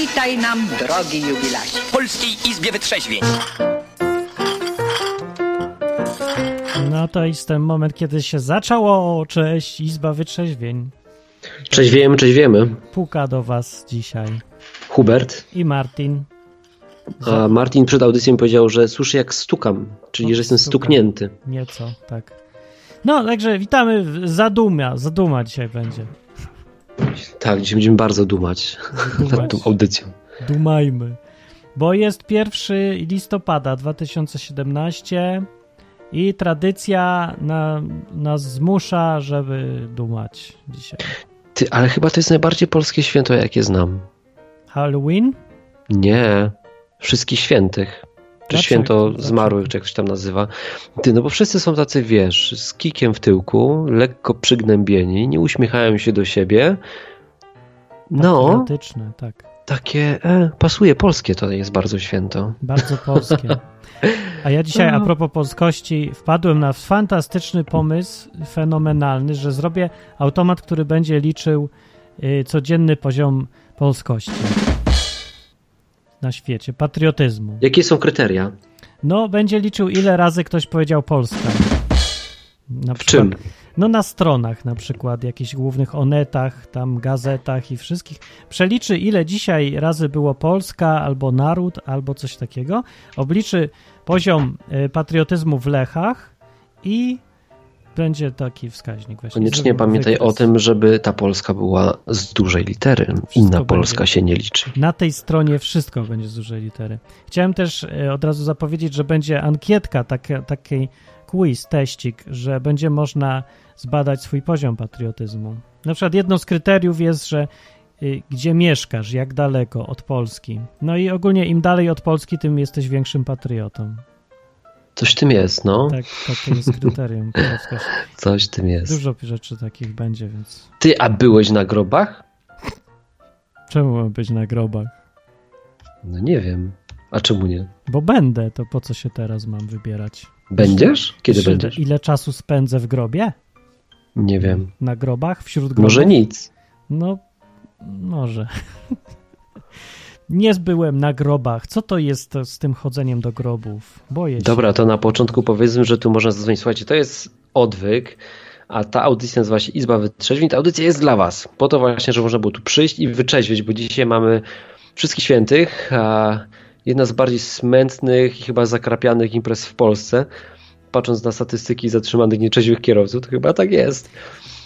Witaj nam, drogi jubilacie. W Polskiej Izbie Wytrzeźwień. No to jest ten moment, kiedy się zaczęło. Cześć, Izba Wytrzeźwień. Cześć wiemy, cześć wiemy. Puka do was dzisiaj. Hubert. I Martin. A Martin przed audycją powiedział, że słyszy jak stukam, czyli O, że jestem stukam. stuknięty. Nieco, tak. No, także witamy. Zaduma. Zaduma dzisiaj będzie. Tak, dzisiaj będziemy bardzo dumać Dumać. nad tą audycją. Dumajmy. Bo jest 1 listopada 2017 i tradycja na, nas zmusza, żeby dumać dzisiaj. Ty, ale chyba to jest najbardziej polskie święto, jakie znam. Halloween? Nie, wszystkich świętych. Czy święto zmarłych, czy jak się tam nazywa. Ty, no bo wszyscy są tacy, wiesz, z kikiem w tyłku, lekko przygnębieni, nie uśmiechają się do siebie. No, tak. takie, e, pasuje, polskie to jest bardzo święto. Bardzo polskie. A ja dzisiaj, a propos polskości, wpadłem na fantastyczny pomysł, fenomenalny, że zrobię automat, który będzie liczył y, codzienny poziom polskości na świecie, patriotyzmu. Jakie są kryteria? No, będzie liczył, ile razy ktoś powiedział Polska. Na W przykład- czym? No na stronach na przykład, jakichś głównych onetach, tam gazetach i wszystkich. Przeliczy ile dzisiaj razy było Polska, albo naród, albo coś takiego. Obliczy poziom y, patriotyzmu w Lechach i będzie taki wskaźnik właśnie. Koniecznie pamiętaj wykres. o tym, żeby ta Polska była z dużej litery. Inna będzie. Polska się nie liczy. Na tej stronie wszystko będzie z dużej litery. Chciałem też e, od razu zapowiedzieć, że będzie ankietka, taka, taki quiz, teścik, że będzie można zbadać swój poziom patriotyzmu. Na przykład jedno z kryteriów jest, że y, gdzie mieszkasz, jak daleko od Polski. No i ogólnie im dalej od Polski, tym jesteś większym patriotą. Coś tym jest, no. Tak, takie jest kryterium. Coś tym jest. Dużo rzeczy takich będzie, więc Ty, a byłeś na grobach? czemu mam być na grobach? No nie wiem. A czemu nie? Bo będę, to po co się teraz mam wybierać? Będziesz? Kiedy Wiesz, będziesz? Ile czasu spędzę w grobie? Nie wiem. Na grobach? Wśród grobów? Może nic. No, może. Nie byłem na grobach. Co to jest z tym chodzeniem do grobów? Boję się. Dobra, to na początku powiedzmy, że tu można zadzwonić. Słuchajcie, to jest odwyk, a ta audycja nazywa się Izba Wytrzeźwień. Ta audycja jest dla was. Po to właśnie, że można było tu przyjść i wyczeźwieć, bo dzisiaj mamy wszystkich świętych, a jedna z bardziej smętnych i chyba zakrapianych imprez w Polsce. Patrząc na statystyki zatrzymanych nieczeźwych kierowców, to chyba tak jest.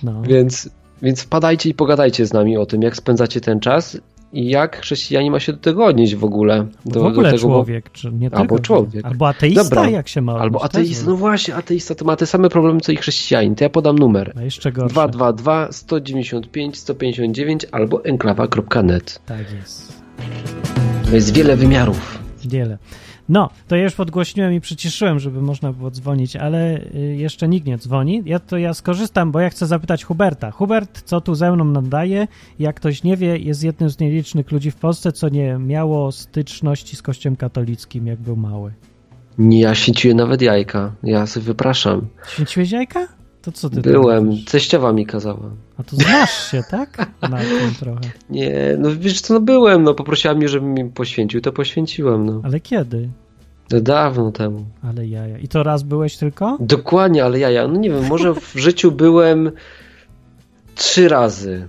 No. Więc, więc wpadajcie i pogadajcie z nami o tym, jak spędzacie ten czas i jak chrześcijanin ma się do tego odnieść w ogóle. Do, w ogóle do tego, bo- człowiek, czy nie Albo tylko człowiek. Albo ateista, Dobra. jak się ma Albo odnieść, ateista, też. no właśnie, ateista to ma te same problemy co i chrześcijanin. To ja podam numer. A jeszcze gorsze. 222 195 159 albo enklawa.net. Tak jest. To jest wiele wymiarów. Wiele. No, to ja już podgłośniłem i przyciszyłem, żeby można było dzwonić, ale y, jeszcze nikt nie dzwoni. Ja to ja skorzystam, bo ja chcę zapytać Huberta. Hubert, co tu ze mną nadaje? Jak ktoś nie wie, jest jednym z nielicznych ludzi w Polsce, co nie miało styczności z Kościołem katolickim, jak był mały. Nie, ja święciłem nawet jajka. Ja sobie wypraszam. Święciłeś jajka? To co ty Byłem, robisz? teściowa mi kazała. A to znasz się, tak? Na tym trochę. Nie, no wiesz co, no byłem, no poprosiła mnie, żebym mi poświęcił, to poświęciłem, no. Ale kiedy? To dawno temu. Ale jaja. I to raz byłeś tylko? Dokładnie, ale ja, ja, no nie wiem, może w życiu byłem trzy razy.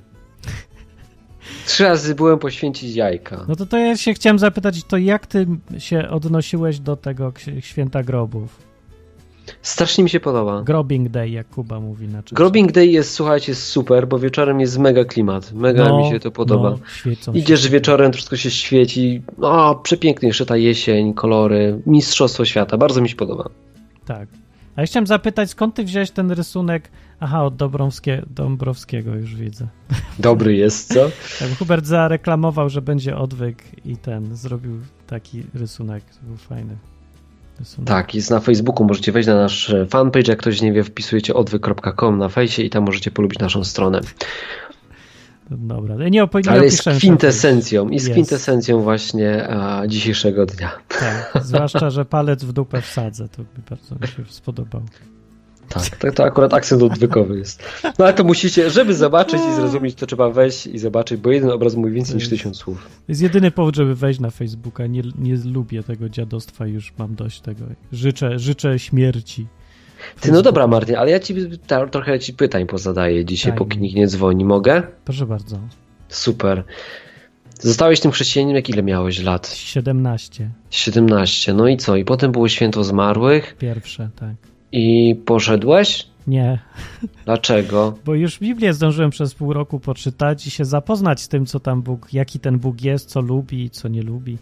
Trzy razy byłem poświęcić jajka. No to, to ja się chciałem zapytać, to jak ty się odnosiłeś do tego święta grobów? Strasznie mi się podoba. Grobbing Day, jak Kuba mówi na czacie. Grobbing Day jest, słuchajcie, jest super, bo wieczorem jest mega klimat. Mega No, mi się to podoba. No, Idziesz się. wieczorem, wszystko się świeci. O, przepięknie jeszcze ta jesień, kolory, mistrzostwo świata. Bardzo mi się podoba. Tak. A ja chciałem zapytać, skąd ty wziąłeś ten rysunek? Aha, od Dobrowskie, Dąbrowskiego już widzę. Dobry jest, co? Tak, Hubert zareklamował, że będzie odwyk i ten, zrobił taki rysunek. To był fajny. Tak, jest na Facebooku. Możecie wejść na nasz e, fanpage. Jak ktoś nie wie, wpisujecie odwyk.com na fejsie i tam możecie polubić naszą stronę. Dobra, nie, opo- nie Ale jest kwintesencją i z Jest. kwintesencją właśnie a, dzisiejszego dnia. Tak, zwłaszcza, że palec w dupę wsadzę. To mi bardzo mi się spodobało. Tak, to, to akurat akcent odwykowy jest. No ale to musicie, żeby zobaczyć i zrozumieć, to trzeba wejść i zobaczyć, bo jeden obraz mówi więcej niż tysiąc słów. To jest jedyny powód, żeby wejść na Facebooka. Nie, nie lubię tego dziadostwa, już mam dość tego. Życzę, życzę śmierci. Ty, no dobra, Martin, ale ja ci ta, trochę ci pytań pozadaję dzisiaj, Daj póki mi. nikt nie dzwoni. Mogę? Proszę bardzo. Super. Zostałeś tym chrześcijaninem, jak ile miałeś lat? 17. 17. No i co? I potem było święto zmarłych Pierwsze, tak. I poszedłeś? Nie, Dlaczego? bo już Biblię zdążyłem przez pół roku poczytać i się zapoznać z tym, co tam Bóg, jaki ten Bóg jest, co lubi, co nie lubi.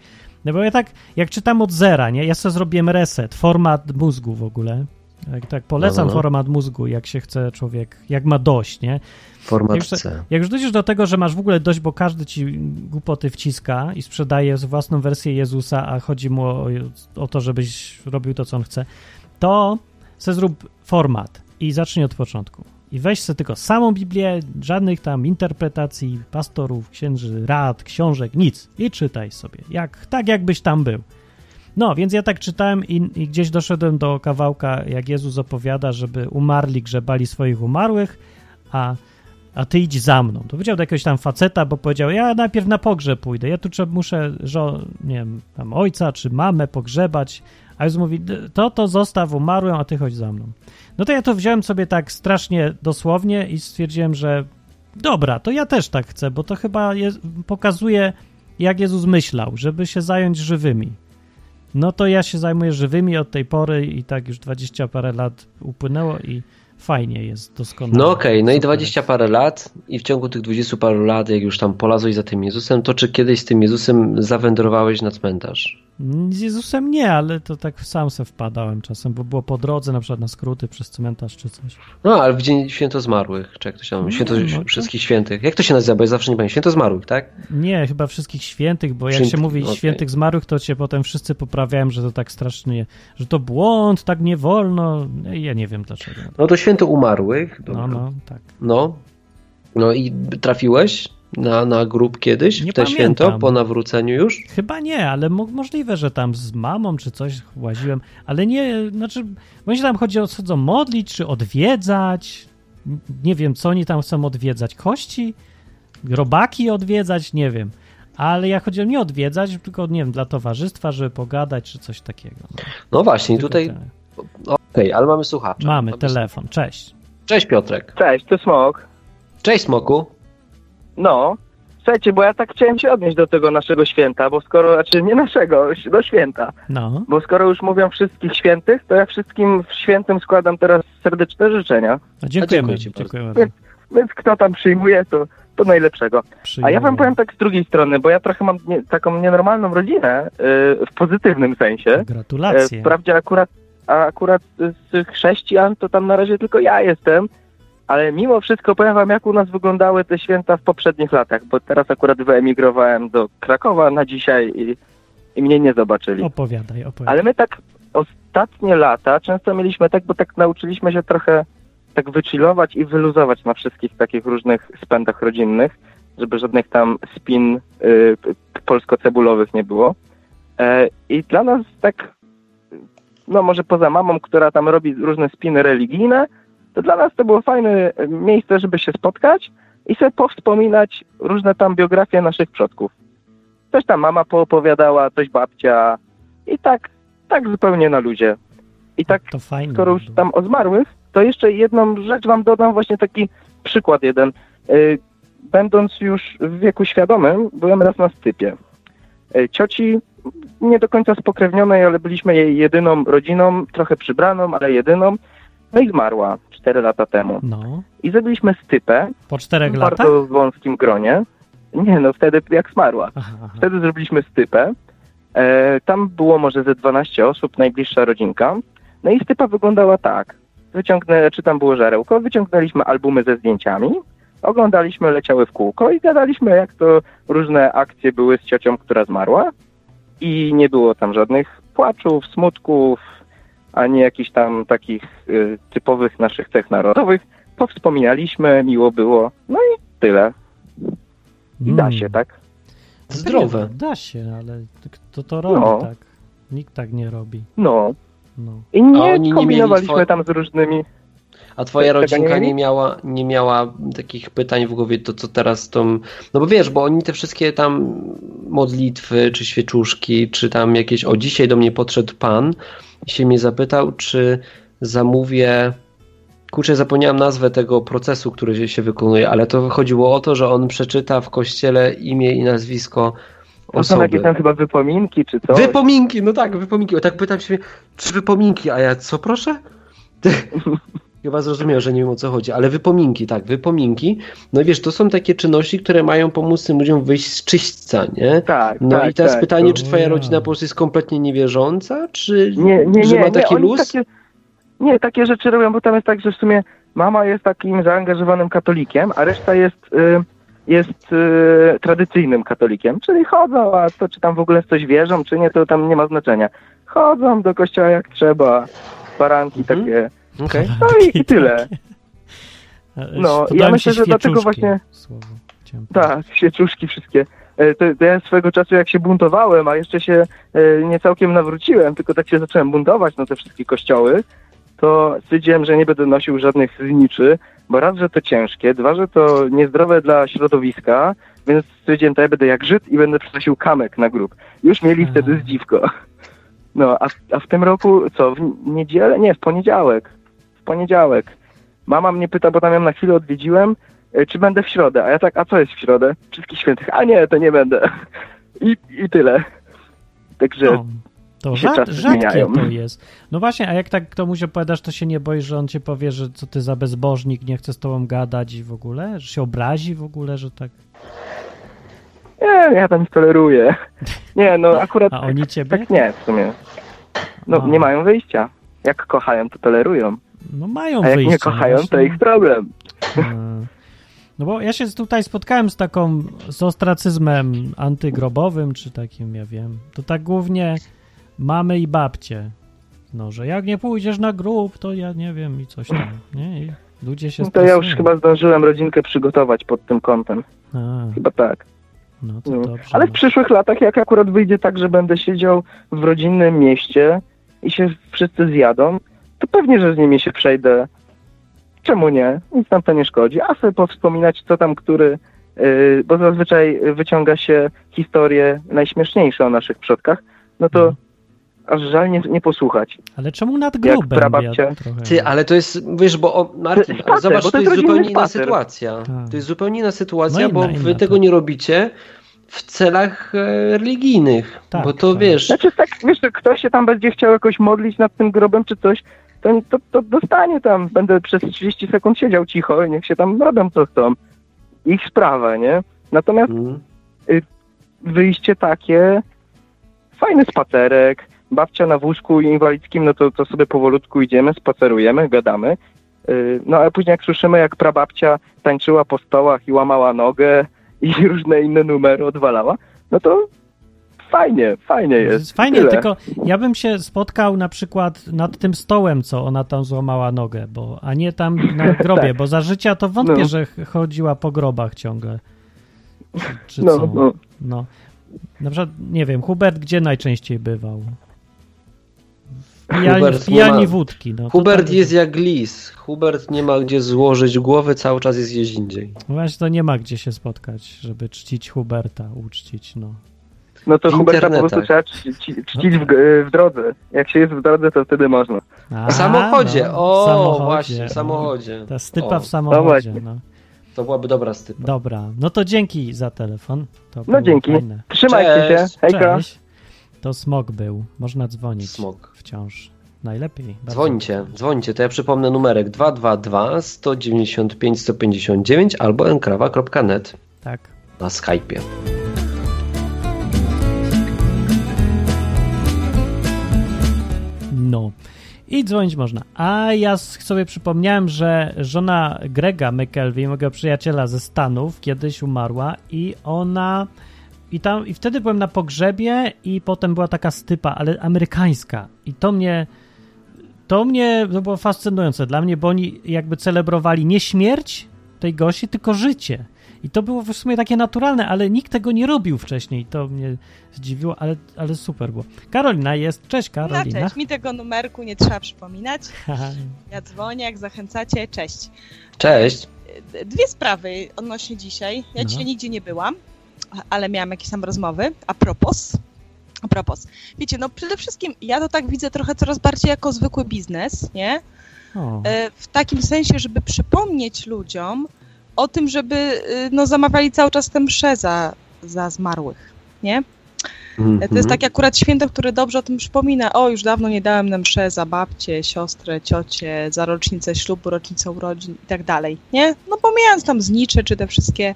No bo ja tak, jak czytam od zera, nie? Ja sobie zrobiłem reset, format mózgu w ogóle. Tak, tak polecam No, no. format mózgu, jak się chce człowiek, jak ma dość, nie? Format Jak już, C. jak już dojdziesz do tego, że masz w ogóle dość, bo każdy ci głupoty wciska i sprzedaje własną wersję Jezusa, a chodzi mu o, o to, żebyś robił to, co on chce, to se zrób format i zacznij od początku. I weź sobie tylko samą Biblię, żadnych tam interpretacji pastorów, księży, rad, książek, nic. I czytaj sobie, jak, tak jakbyś tam był. No, więc ja tak czytałem i, i gdzieś doszedłem do kawałka, jak Jezus opowiada, żeby umarli grzebali swoich umarłych, a a ty idź za mną. To powiedział do jakiegoś tam faceta, bo powiedział, ja najpierw na pogrzeb pójdę, ja tu muszę, żo, nie wiem, tam ojca czy mamę pogrzebać, a Jezus mówi, "D- to to zostaw umarłym, a ty chodź za mną. No to ja to wziąłem sobie tak strasznie dosłownie i stwierdziłem, że dobra, to ja też tak chcę, bo to chyba jest, pokazuje, jak Jezus myślał, żeby się zająć żywymi. No to ja się zajmuję żywymi od tej pory i tak już 20 parę lat upłynęło i fajnie jest, doskonale. No okej, no i Super. 20 parę lat i w ciągu tych 20 paru lat, jak już tam polazłeś za tym Jezusem, to czy kiedyś z tym Jezusem zawędrowałeś na cmentarz? Z Jezusem nie, ale to tak sam se wpadałem czasem, bo było po drodze, na przykład na skróty przez cmentarz czy coś. No, ale w dzień święto zmarłych, czy jak to się nazywa? Święto no to- wszystkich świętych. Jak to się nazywa? Bo ja zawsze nie pamiętam. Święto zmarłych, tak? Nie, chyba wszystkich świętych, bo jak Święty- się mówi okej. świętych zmarłych, to cię potem wszyscy poprawiają, że to tak strasznie, że to błąd, tak nie wolno. Ja nie wiem dlaczego. No to święto umarłych. Dobra. No, no, tak. No. No i trafiłeś na, na grób kiedyś Nie w te pamiętam. święto po nawróceniu już? Chyba nie, ale mo możliwe, że tam z mamą czy coś łaziłem, ale nie, znaczy, bo się tam chodzi o chodzą modlić, czy odwiedzać, nie wiem, co oni tam chcą odwiedzać, kości, robaki odwiedzać, nie wiem, ale ja chodziłem nie odwiedzać, tylko, nie wiem, dla towarzystwa, żeby pogadać, czy coś takiego. No, No właśnie, tutaj. te- Okej, ale mamy słuchacza. Mamy Mamy- telefon, cześć. Cześć Piotrek. Cześć, to Smok. Cześć Smoku. No, słuchajcie, bo ja tak chciałem się odnieść do tego naszego święta, bo skoro, znaczy nie naszego, do święta, No, bo skoro już mówią wszystkich świętych, to ja wszystkim świętym składam teraz serdeczne życzenia. no dziękujemy, dziękuję ci bardzo. dziękujemy. Więc, więc kto tam przyjmuje, to, to najlepszego. A ja wam powiem tak z drugiej strony, bo ja trochę mam nie, taką nienormalną rodzinę, yy, w pozytywnym sensie. Gratulacje. Wprawdzie akurat, a akurat z chrześcijan to tam na razie tylko ja jestem, ale mimo wszystko powiem wam, jak u nas wyglądały te święta w poprzednich latach, bo teraz akurat wyemigrowałem do Krakowa na dzisiaj i, i mnie nie zobaczyli. Opowiadaj, opowiadaj. Ale my tak ostatnie lata często mieliśmy tak, bo tak nauczyliśmy się trochę tak wychillować i wyluzować na wszystkich takich różnych spędach rodzinnych, żeby żadnych tam spin y, polsko-cebulowych nie było. E, I dla nas tak, no może poza mamą, która tam robi różne spiny religijne, to dla nas to było fajne e, miejsce, żeby się spotkać i sobie powspominać różne tam biografie naszych przodków. Coś tam mama poopowiadała, coś babcia i tak, tak zupełnie na ludzie. I tak to fajnie. skoro już tam o zmarłych, to jeszcze jedną rzecz wam dodam, właśnie taki przykład jeden. Y, Będąc już w wieku świadomym, byłem raz na stypie. Y, Cioci nie do końca spokrewnionej, ale byliśmy jej jedyną rodziną, trochę przybraną, ale jedyną. No i zmarła 4 lata temu. No, I zrobiliśmy stypę po czterech w latach? bardzo wąskim gronie. Nie, no wtedy jak zmarła. Aha, aha. Wtedy zrobiliśmy stypę. E, tam było może ze 12 osób, najbliższa rodzinka. No i stypa wyglądała tak. Wyciągnę, czy tam było żarełko, wyciągnęliśmy albumy ze zdjęciami, oglądaliśmy, leciały w kółko i gadaliśmy, jak to różne akcje były z ciocią, która zmarła. I nie było tam żadnych płaczów, smutków, ani jakichś tam takich y, typowych naszych cech narodowych. Powspominaliśmy, miło było. No i tyle. I da Mm. się, tak? Zdrowe. Da się, ale kto to robi No. tak? Nikt tak nie robi. No. No. I nie nie kombinowaliśmy two- tam z różnymi. A twoja nie rodzinka nie miała, nie miała takich pytań w głowie, to co teraz tą... No bo wiesz, bo oni te wszystkie tam modlitwy, czy świeczuszki, czy tam jakieś... O, dzisiaj do mnie podszedł pan i się mnie zapytał, czy zamówię... Kurczę, zapomniałem nazwę tego procesu, który się wykonuje, ale to chodziło o to, że on przeczyta w kościele imię i nazwisko To są jakieś tam chyba wypominki, czy co? Wypominki, no tak, wypominki. O, tak pytam się, czy wypominki, a ja co proszę? Chyba zrozumiał, że nie wiem o co chodzi, ale wypominki, tak, wypominki. No i wiesz, to są takie czynności, które mają pomóc tym ludziom wyjść z czyśćca, nie? Tak, No tak, i teraz tak, pytanie, czy twoja Ja. rodzina po prostu jest kompletnie niewierząca, czy Nie, nie, że nie, ma nie, taki oni luz? Takie, nie, takie rzeczy robią, bo tam jest tak, że w sumie mama jest takim zaangażowanym katolikiem, a reszta jest, y, jest y, tradycyjnym katolikiem, czyli chodzą, a to czy tam w ogóle w coś wierzą, czy nie, to tam nie ma znaczenia. Chodzą do kościoła jak trzeba, baranki Mhm. takie. Okej. No i, i tyle. No, Podoba ja myślę, że dlatego właśnie- Słowo. Tak, świeczuszki wszystkie. E, To, to ja swego czasu jak się buntowałem, a jeszcze się e, nie całkiem nawróciłem, tylko tak się zacząłem buntować na te wszystkie kościoły, to stwierdziłem, że nie będę nosił żadnych zniczy, bo raz, że to ciężkie, dwa, że to niezdrowe dla środowiska, więc stwierdziłem, to ja będę jak Żyd i będę przynosił kamek na grób. Już mieli wtedy zdziwko. No, a, a w tym roku, co, w niedzielę? Nie, w poniedziałek. W poniedziałek. Mama mnie pyta, bo tam ją na chwilę odwiedziłem, e, czy będę w środę. A ja tak, a co jest w środę? Wszystkich świętych. A nie, to nie będę. I, i tyle. Także No, to rzad, rzadkie zmieniają. to jest. No właśnie, a jak tak komuś opowiadasz, to się nie boisz, że on cię powie, że co ty za bezbożnik, nie chce z tobą gadać i w ogóle? Że się obrazi w ogóle, że tak... nie, ja tam toleruję. Nie, no akurat A oni ciebie? tak nie w sumie. No A. nie mają wyjścia. Jak kochają, to tolerują. No mają A jak wyjście. nie kochają, to właśnie. ich problem. E, No bo ja się tutaj spotkałem z taką, z ostracyzmem antygrobowym, czy takim, ja wiem. To tak głównie mamy i babcie. No, że jak nie pójdziesz na grób, to ja nie wiem i coś tam, nie? I ludzie się No to ja już chyba zdążyłem rodzinkę przygotować pod tym kątem. A, Chyba tak. no to No. dobrze. Ale w no. przyszłych latach, jak akurat wyjdzie tak, że będę siedział w rodzinnym mieście i się wszyscy zjadą, to pewnie, że z nimi się przejdę. Czemu nie? Nic nam to nie szkodzi. A sobie powspominać, co tam który, yy, bo zazwyczaj wyciąga się historie najśmieszniejsze o naszych przodkach, no to Mhm. aż żal nie, nie posłuchać. Ale czemu nad grobem? prababcia. Ja trochę... Ty, ale to jest, wiesz, bo o, Martin, Spacer, zobacz, bo to to jest jest zupełnie inna spacer. sytuacja. Tak. To jest zupełnie inna sytuacja, No bo wy inna, tego tak. nie robicie w celach e, religijnych, Tak, bo to tak. wiesz, Znaczy tak, wiesz, ktoś się tam będzie chciał jakoś modlić nad tym grobem czy coś, to, to, to dostanie tam, będę przez 30 sekund siedział cicho i niech się tam robią co chcą. Ich sprawa, nie? Natomiast Mm. wyjście takie, fajny spacerek, babcia na wózku inwalidzkim, no to, to sobie powolutku idziemy, spacerujemy, gadamy. Yy, No a później jak słyszymy, jak prababcia tańczyła po stołach i łamała nogę i różne inne numery odwalała, no to fajnie, fajnie To jest. fajnie, Tyle. tylko ja bym się spotkał na przykład nad tym stołem, co ona tam złamała nogę, bo, a nie tam na grobie, Tak. bo za życia to wątpię, No. że ch- chodziła po grobach ciągle. Czy, czy No, co? no. No. Na przykład, nie wiem, Hubert gdzie najczęściej bywał? Pijani, Hubert pijani wódki. No, to Hubert tak- jest jak lis. Hubert nie ma gdzie złożyć głowy, cały czas jest gdzieś indziej. Właśnie to nie ma gdzie się spotkać, żeby czcić Huberta, uczcić, no. No to Huberta po prostu trzeba czci, czci, czcić w, w drodze. Jak się jest w drodze, to wtedy można. A, W samochodzie, no, o samochodzie, właśnie, w o. samochodzie. Ta stypa O, w samochodzie, właśnie. no. To byłaby dobra stypa. Dobra, no to dzięki za telefon. To No dzięki. Fajne. Trzymajcie Cześć. się. Hejka. Cześć. To smog był. Można dzwonić. Smok. Wciąż. Najlepiej. Dzwońcie, dzwońcie, to ja przypomnę numerek 222 195 159 albo enkrawa.net Tak. na Skype'ie. I dzwonić można. A ja sobie przypomniałem, że żona Grega McKelvey, mojego przyjaciela ze Stanów, kiedyś umarła i ona. I, tam, I wtedy byłem na pogrzebie, i potem była taka stypa, ale amerykańska. I to mnie. To mnie to było fascynujące dla mnie, bo oni jakby celebrowali nie śmierć tej gości, tylko życie. I to było w sumie takie naturalne, ale nikt tego nie robił wcześniej. To mnie zdziwiło, ale, ale super było. Karolina jest. Cześć No Karolina. cześć, mi tego numerku nie trzeba przypominać. Ja dzwonię, jak zachęcacie. Cześć. Cześć. Dwie sprawy odnośnie dzisiaj. Ja No. dzisiaj nigdzie nie byłam, ale miałam jakieś tam rozmowy. A propos. A propos. Wiecie, no przede wszystkim ja to tak widzę trochę coraz bardziej jako zwykły biznes, nie? o. E, W takim sensie, żeby przypomnieć ludziom o tym, żeby y, no, zamawiali cały czas tę mszę za, za zmarłych, nie? Mhm. To jest takie akurat święto, które dobrze o tym przypomina. O, już dawno nie dałem na mszę za babcię, siostrę, ciocię, za rocznicę ślubu, rocznicę urodzin i tak dalej, nie? No pomijając tam znicze, czy te wszystkie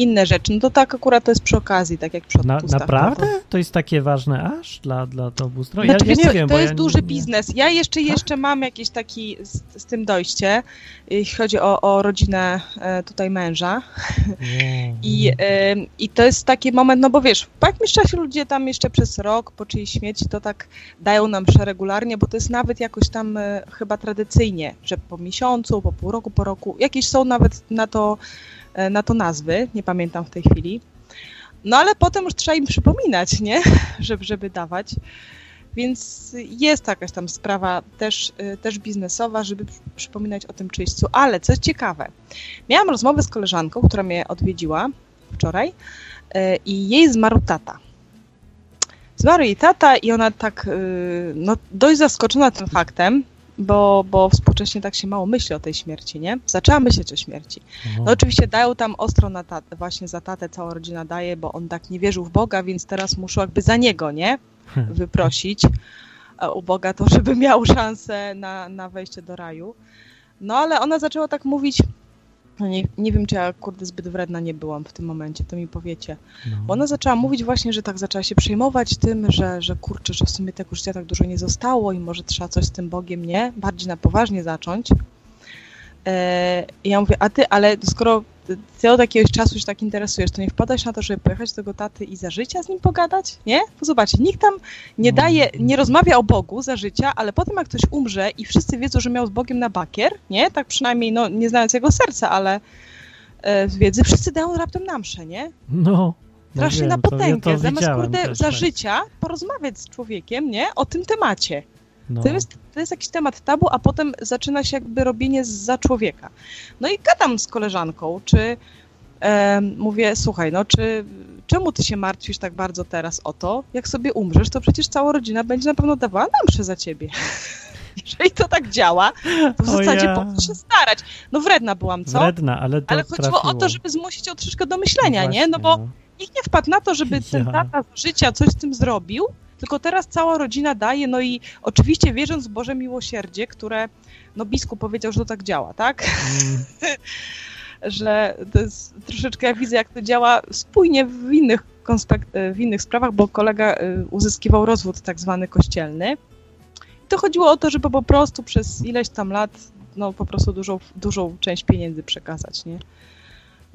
inne rzeczy, no to tak akurat to jest przy okazji, tak jak przy Na, odpustach. naprawdę? To jest takie ważne aż dla, dla to bustro? Ja, Znaczy, ja wiesz nie co, wiem, to jest ja duży nie, biznes. Ja jeszcze, jeszcze mam jakiś taki z, z tym dojście, jeśli chodzi o, o rodzinę e, tutaj męża. I, e, I to jest taki moment, no bo wiesz, po jakimś czasie ludzie tam jeszcze przez rok po czyjejś śmierci to tak dają nam regularnie, bo to jest nawet jakoś tam e, chyba tradycyjnie, że po miesiącu, po pół roku, po roku, jakieś są nawet na to, na to nazwy, nie pamiętam w tej chwili. No ale potem już trzeba im przypominać, nie? Żeby, żeby dawać. Więc jest jakaś tam sprawa też, y, też biznesowa, żeby przy- przypominać o tym czyśćcu. Ale co ciekawe, miałam rozmowę z koleżanką, która mnie odwiedziła wczoraj y, i jej zmarł tata. Zmarł jej tata i ona tak no, dość zaskoczona tym faktem, bo, bo współcześnie tak się mało myśli o tej śmierci, nie? Zaczęła myśleć o śmierci. O. No oczywiście dają tam ostro na tatę, właśnie za tatę cała rodzina daje, bo on tak nie wierzył w Boga, więc teraz muszą jakby za niego, nie? Wyprosić e, u Boga to, żeby miał szansę na, na wejście do raju. No ale ona zaczęła tak mówić, no nie, nie wiem, czy ja kurde zbyt wredna nie byłam w tym momencie, to mi powiecie. No. Bo ona zaczęła mówić właśnie, że tak zaczęła się przejmować tym, że, że kurczę, że w sumie tego życia tak dużo nie zostało i może trzeba coś z tym Bogiem, nie? Bardziej na poważnie zacząć. E, I ja mówię, a ty, ale skoro ty od jakiegoś czasu się tak interesujesz, to nie wpadać na to, żeby pojechać do tego taty i za życia z nim pogadać, nie? Bo zobaczcie, nikt tam nie daje, nie rozmawia o Bogu za życia, ale potem jak ktoś umrze i wszyscy wiedzą, że miał z Bogiem na bakier, nie? Tak przynajmniej, no nie znając jego serca, ale e, z wiedzy, wszyscy dają raptem na mszę, nie? No. no Strasznie wiem, na to- ja potęgę, to zamiast widziałem kurde za tak. życia porozmawiać z człowiekiem, nie? O tym temacie. No. To jest, to jest jakiś temat tabu, a potem zaczyna się jakby robienie za człowieka. No i gadam z koleżanką, czy em, mówię, słuchaj, no czy czemu ty się martwisz tak bardzo teraz o to? Jak sobie umrzesz, to przecież cała rodzina będzie na pewno dawała nam mszę za ciebie. Jeżeli to tak działa, to w O zasadzie ja. po co się starać? No wredna byłam, co? Wredna, ale to Ale chodziło o trafiło. to, żeby zmusić ją troszeczkę do myślenia, nie? No Właśnie, bo nikt nie wpadł na to, żeby ten tata z życia coś z tym zrobił, tylko teraz cała rodzina daje, no i oczywiście wierząc w Boże miłosierdzie, które, no biskup powiedział, że to tak działa, tak? Mm, Że to jest troszeczkę, ja widzę, jak to działa spójnie w innych, w innych sprawach, bo kolega y, uzyskiwał rozwód tak zwany kościelny. I to chodziło o to, żeby po prostu przez ileś tam lat, no po prostu dużą, dużą część pieniędzy przekazać, nie?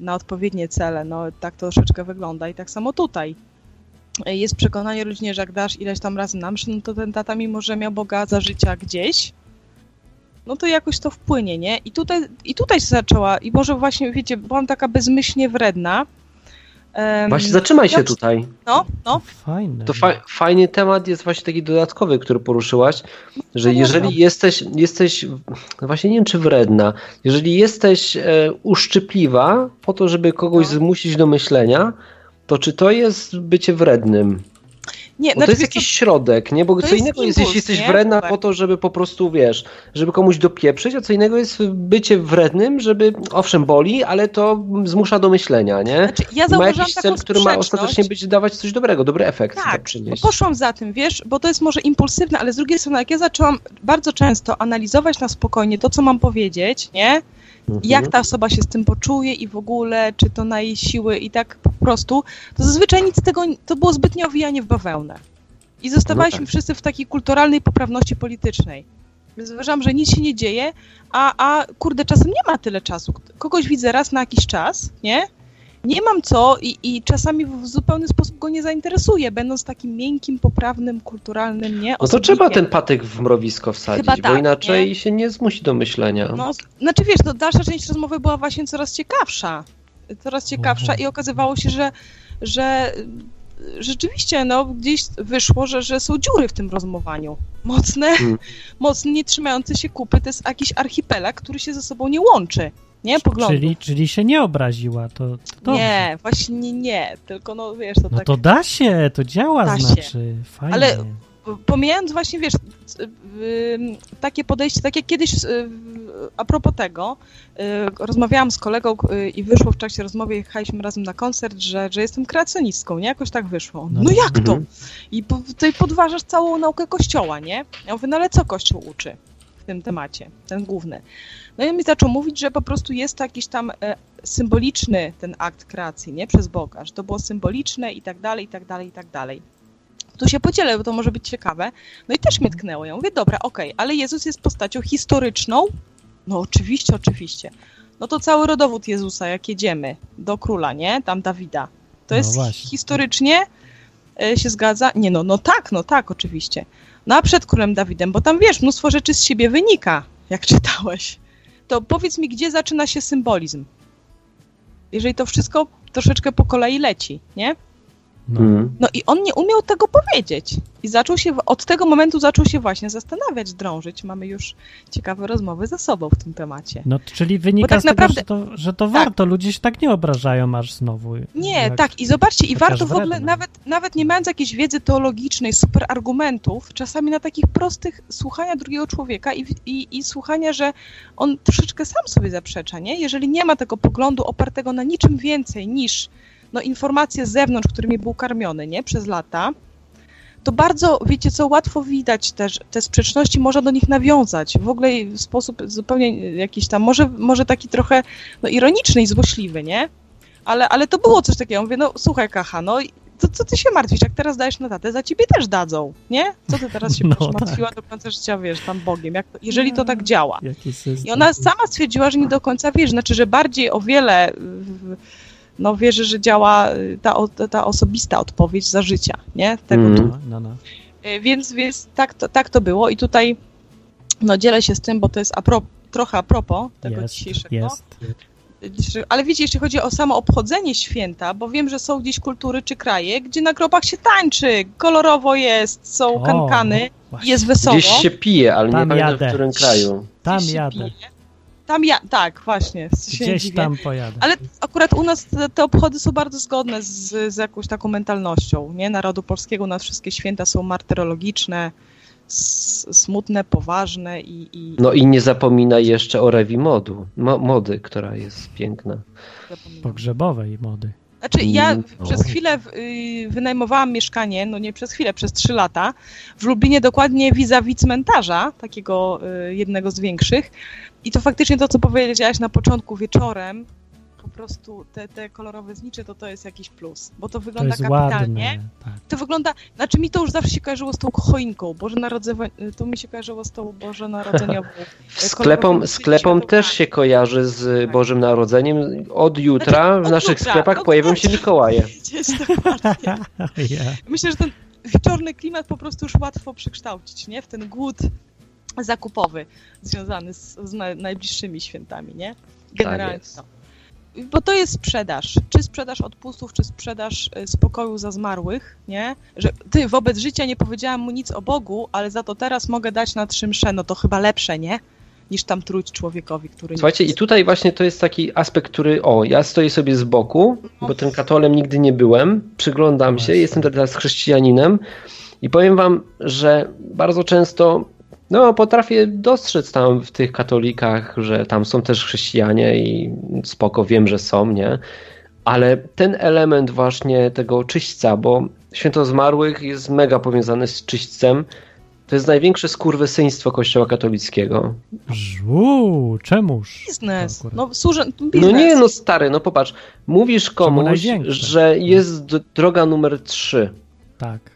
na odpowiednie cele. No tak to troszeczkę wygląda i tak samo tutaj. Jest przekonanie rodzinie, że jak dasz ileś tam razy na mszę, no to ten tata, mimo że miał Boga za życia gdzieś, no to jakoś to wpłynie, nie? I tutaj, i tutaj się zaczęła, i może właśnie, wiecie, byłam taka bezmyślnie wredna. Em, Właśnie zatrzymaj się ja- tutaj. No, no, Fajne. To fa- fajny temat jest właśnie taki dodatkowy, który poruszyłaś, że no, jeżeli no. jesteś, jesteś, no właśnie nie wiem czy wredna, jeżeli jesteś e, uszczypliwa po to, żeby kogoś No. zmusić do myślenia, to czy to jest bycie wrednym? nie, Bo to jest jakiś środek, nie? Bo to co jest innego jest, impuls, jeśli jesteś nie? wredna Super. po to, żeby po prostu, wiesz, żeby komuś dopieprzyć, a co innego jest bycie wrednym, żeby, owszem, boli, ale to zmusza do myślenia, nie? znaczy, ja ma jakiś cel, który ma ostatecznie być dawać coś dobrego, dobry efekt Tak, tak, przynieść. poszłam za tym, wiesz, bo to jest może impulsywne, ale z drugiej strony, jak ja zaczęłam bardzo często analizować na spokojnie to, co mam powiedzieć, nie? Mhm. Jak ta osoba się z tym poczuje i w ogóle, czy to na jej siły i tak po prostu, to zazwyczaj nic z tego, to było zbytnie owijanie w bawełnę. I zostawaliśmy No tak. wszyscy w takiej kulturalnej poprawności politycznej. Więc Uważam, że nic się nie dzieje, a, a kurde, czasem nie ma tyle czasu. Kogoś widzę raz na jakiś czas, nie? Nie mam co i, i czasami w zupełny sposób go nie zainteresuje, będąc takim miękkim, poprawnym, kulturalnym, nie? No to trzeba ten patyk w mrowisko wsadzić, Chyba bo tak, inaczej się nie zmusi do myślenia. No, znaczy wiesz, to dalsza część rozmowy była właśnie coraz ciekawsza. coraz ciekawsza Mhm. i okazywało się, że, że rzeczywiście no, gdzieś wyszło, że, że są dziury w tym rozmowaniu. Mocne, Mm. mocne, nie trzymające się kupy. To jest jakiś archipelag, który się ze sobą nie łączy. Nie? Poglądu. Czyli, czyli się nie obraziła, to, to Nie, właśnie nie, tylko no wiesz, to No tak... to da się, to działa Da się. znaczy. Fajnie. Ale- pomijając właśnie, wiesz, c- ym, takie podejście, tak jak kiedyś y, a propos tego, y, rozmawiałam z kolegą y, i wyszło w czasie rozmowy, jechaliśmy razem na koncert, że, że jestem kreacjonistką, nie? Jakoś tak wyszło. No No, tak. jak to? Mhm. I tutaj podważasz całą naukę Kościoła, nie? Ja mówię, no ale co Kościół uczy tym temacie, ten główny? No i on mi zaczął mówić, że po prostu jest to jakiś tam e, symboliczny ten akt kreacji, nie? Przez Boga, że to było symboliczne i tak dalej, i tak dalej, i tak dalej. Tu się podzielę, bo to może być ciekawe. No i też mnie tknęło. Ja mówię, dobra, okej, ale Jezus jest postacią historyczną? No oczywiście, oczywiście. No to cały rodowód Jezusa, jak jedziemy do króla, nie? Tam Dawida. To No jest właśnie. historycznie e, się zgadza? Nie no, no tak, no tak, oczywiście. No a przed królem Dawidem, bo tam wiesz, mnóstwo rzeczy z siebie wynika, jak czytałeś. To powiedz mi, gdzie zaczyna się symbolizm? Jeżeli to wszystko troszeczkę po kolei leci, nie? No. Mm. No i on nie umiał tego powiedzieć. I zaczął się, od tego momentu zaczął się właśnie zastanawiać, drążyć. Mamy już ciekawe rozmowy ze sobą w tym temacie. No, czyli wynika tak z tego, naprawdę- że to, że to Tak. warto. Ludzie się tak nie obrażają aż znowu. Nie, jak- tak, i zobaczcie, i warto w ogóle, nawet, nawet nie mając jakiejś wiedzy teologicznej, super argumentów, czasami na takich prostych słuchania drugiego człowieka i, i, i słuchania, że on troszeczkę sam sobie zaprzecza, nie? Jeżeli nie ma tego poglądu opartego na niczym więcej niż no, informacje z zewnątrz, którymi był karmiony, nie? Przez lata, to bardzo, wiecie co, łatwo widać też te sprzeczności, można do nich nawiązać. W ogóle w sposób zupełnie jakiś tam, może, może taki trochę no, ironiczny i złośliwy, nie? Ale, ale to było coś takiego. Mówię, no słuchaj, Kacha, no to co ty się martwisz? Jak teraz dajesz na tatę, za ciebie też dadzą, nie? Co ty teraz się No będziesz martwiła do końca życia, wiesz, tam Bogiem, jak to, jeżeli to tak działa. I ona sama stwierdziła, że nie do końca wierzy, znaczy, że bardziej o wiele w- no, wierzy, że działa y, ta, ta osobista odpowiedź za życia, nie? Tego Mm. tu. No, no, no. Y, Więc, więc tak, to, tak to było i tutaj no, dzielę się z tym, bo to jest a pro, trochę a propos tego Jest, dzisiejszego. jest. Ale wiecie, jeśli chodzi o samo obchodzenie święta, bo wiem, że są gdzieś kultury czy kraje, gdzie na grobach się tańczy, kolorowo jest, są O, kankany, właśnie. jest wesoło. Gdzieś się pije, ale Tam nie pamiętam jadę. w którym kraju. Tam gdzieś się jadę. pije. Tam ja, tak, właśnie. się Gdzieś dziwię. tam pojadę. Ale akurat u nas te, te obchody są bardzo zgodne z, z jakąś taką mentalnością, nie? Narodu polskiego, u nas wszystkie święta są martyrologiczne, smutne, poważne i... i No i nie zapominaj jeszcze o Rewi Modu, mo, mody, która jest piękna. zapominam. Pogrzebowej mody. Znaczy ja Mm, no. przez chwilę y, wynajmowałam mieszkanie, no nie przez chwilę, przez trzy lata, w Lublinie dokładnie vis-a-vis cmentarza, takiego y, jednego z większych. I to faktycznie to, co powiedziałaś na początku wieczorem, po prostu te, te kolorowe znicze, to to jest jakiś plus, bo to To wygląda jest kapitalnie. ładne. Tak. To wygląda, znaczy mi to już zawsze się kojarzyło z tą choinką, Boże Narodzenie, to mi się kojarzyło z tą Boże Narodzeniową. Sklepom, sklepom też się kojarzy z Bożym Narodzeniem. Od jutra Znaczy, w od naszych jutra, sklepach pojawią się Mikołaje. Myślę, że ten wieczorny klimat po prostu już łatwo przekształcić, nie? W ten głód zakupowy związany z, z na, najbliższymi świętami, nie? Generalnie jest. Bo to jest sprzedaż. Czy sprzedaż odpustów, czy sprzedaż y, spokoju za zmarłych, nie? Że ty wobec życia nie powiedziałam mu nic o Bogu, ale za to teraz mogę dać na trzy msze, no to chyba lepsze, nie? Niż tam trójć człowiekowi, który nie Słuchajcie, i tutaj właśnie to jest taki aspekt, który, o, ja stoję sobie z boku, bo tym katolem nigdy nie byłem, przyglądam się, jestem teraz chrześcijaninem i powiem wam, że bardzo często, no, potrafię dostrzec tam w tych katolikach, że tam są też chrześcijanie i spoko, wiem, że są, nie? Ale ten element właśnie tego czyśćca, bo święto zmarłych jest mega powiązane z czyśćcem, to jest największe skurwysyństwo kościoła katolickiego. Żu, czemuż? biznes. No, służy, biznes. No nie, no stary, no popatrz, mówisz komuś, że jest droga numer 3. Tak.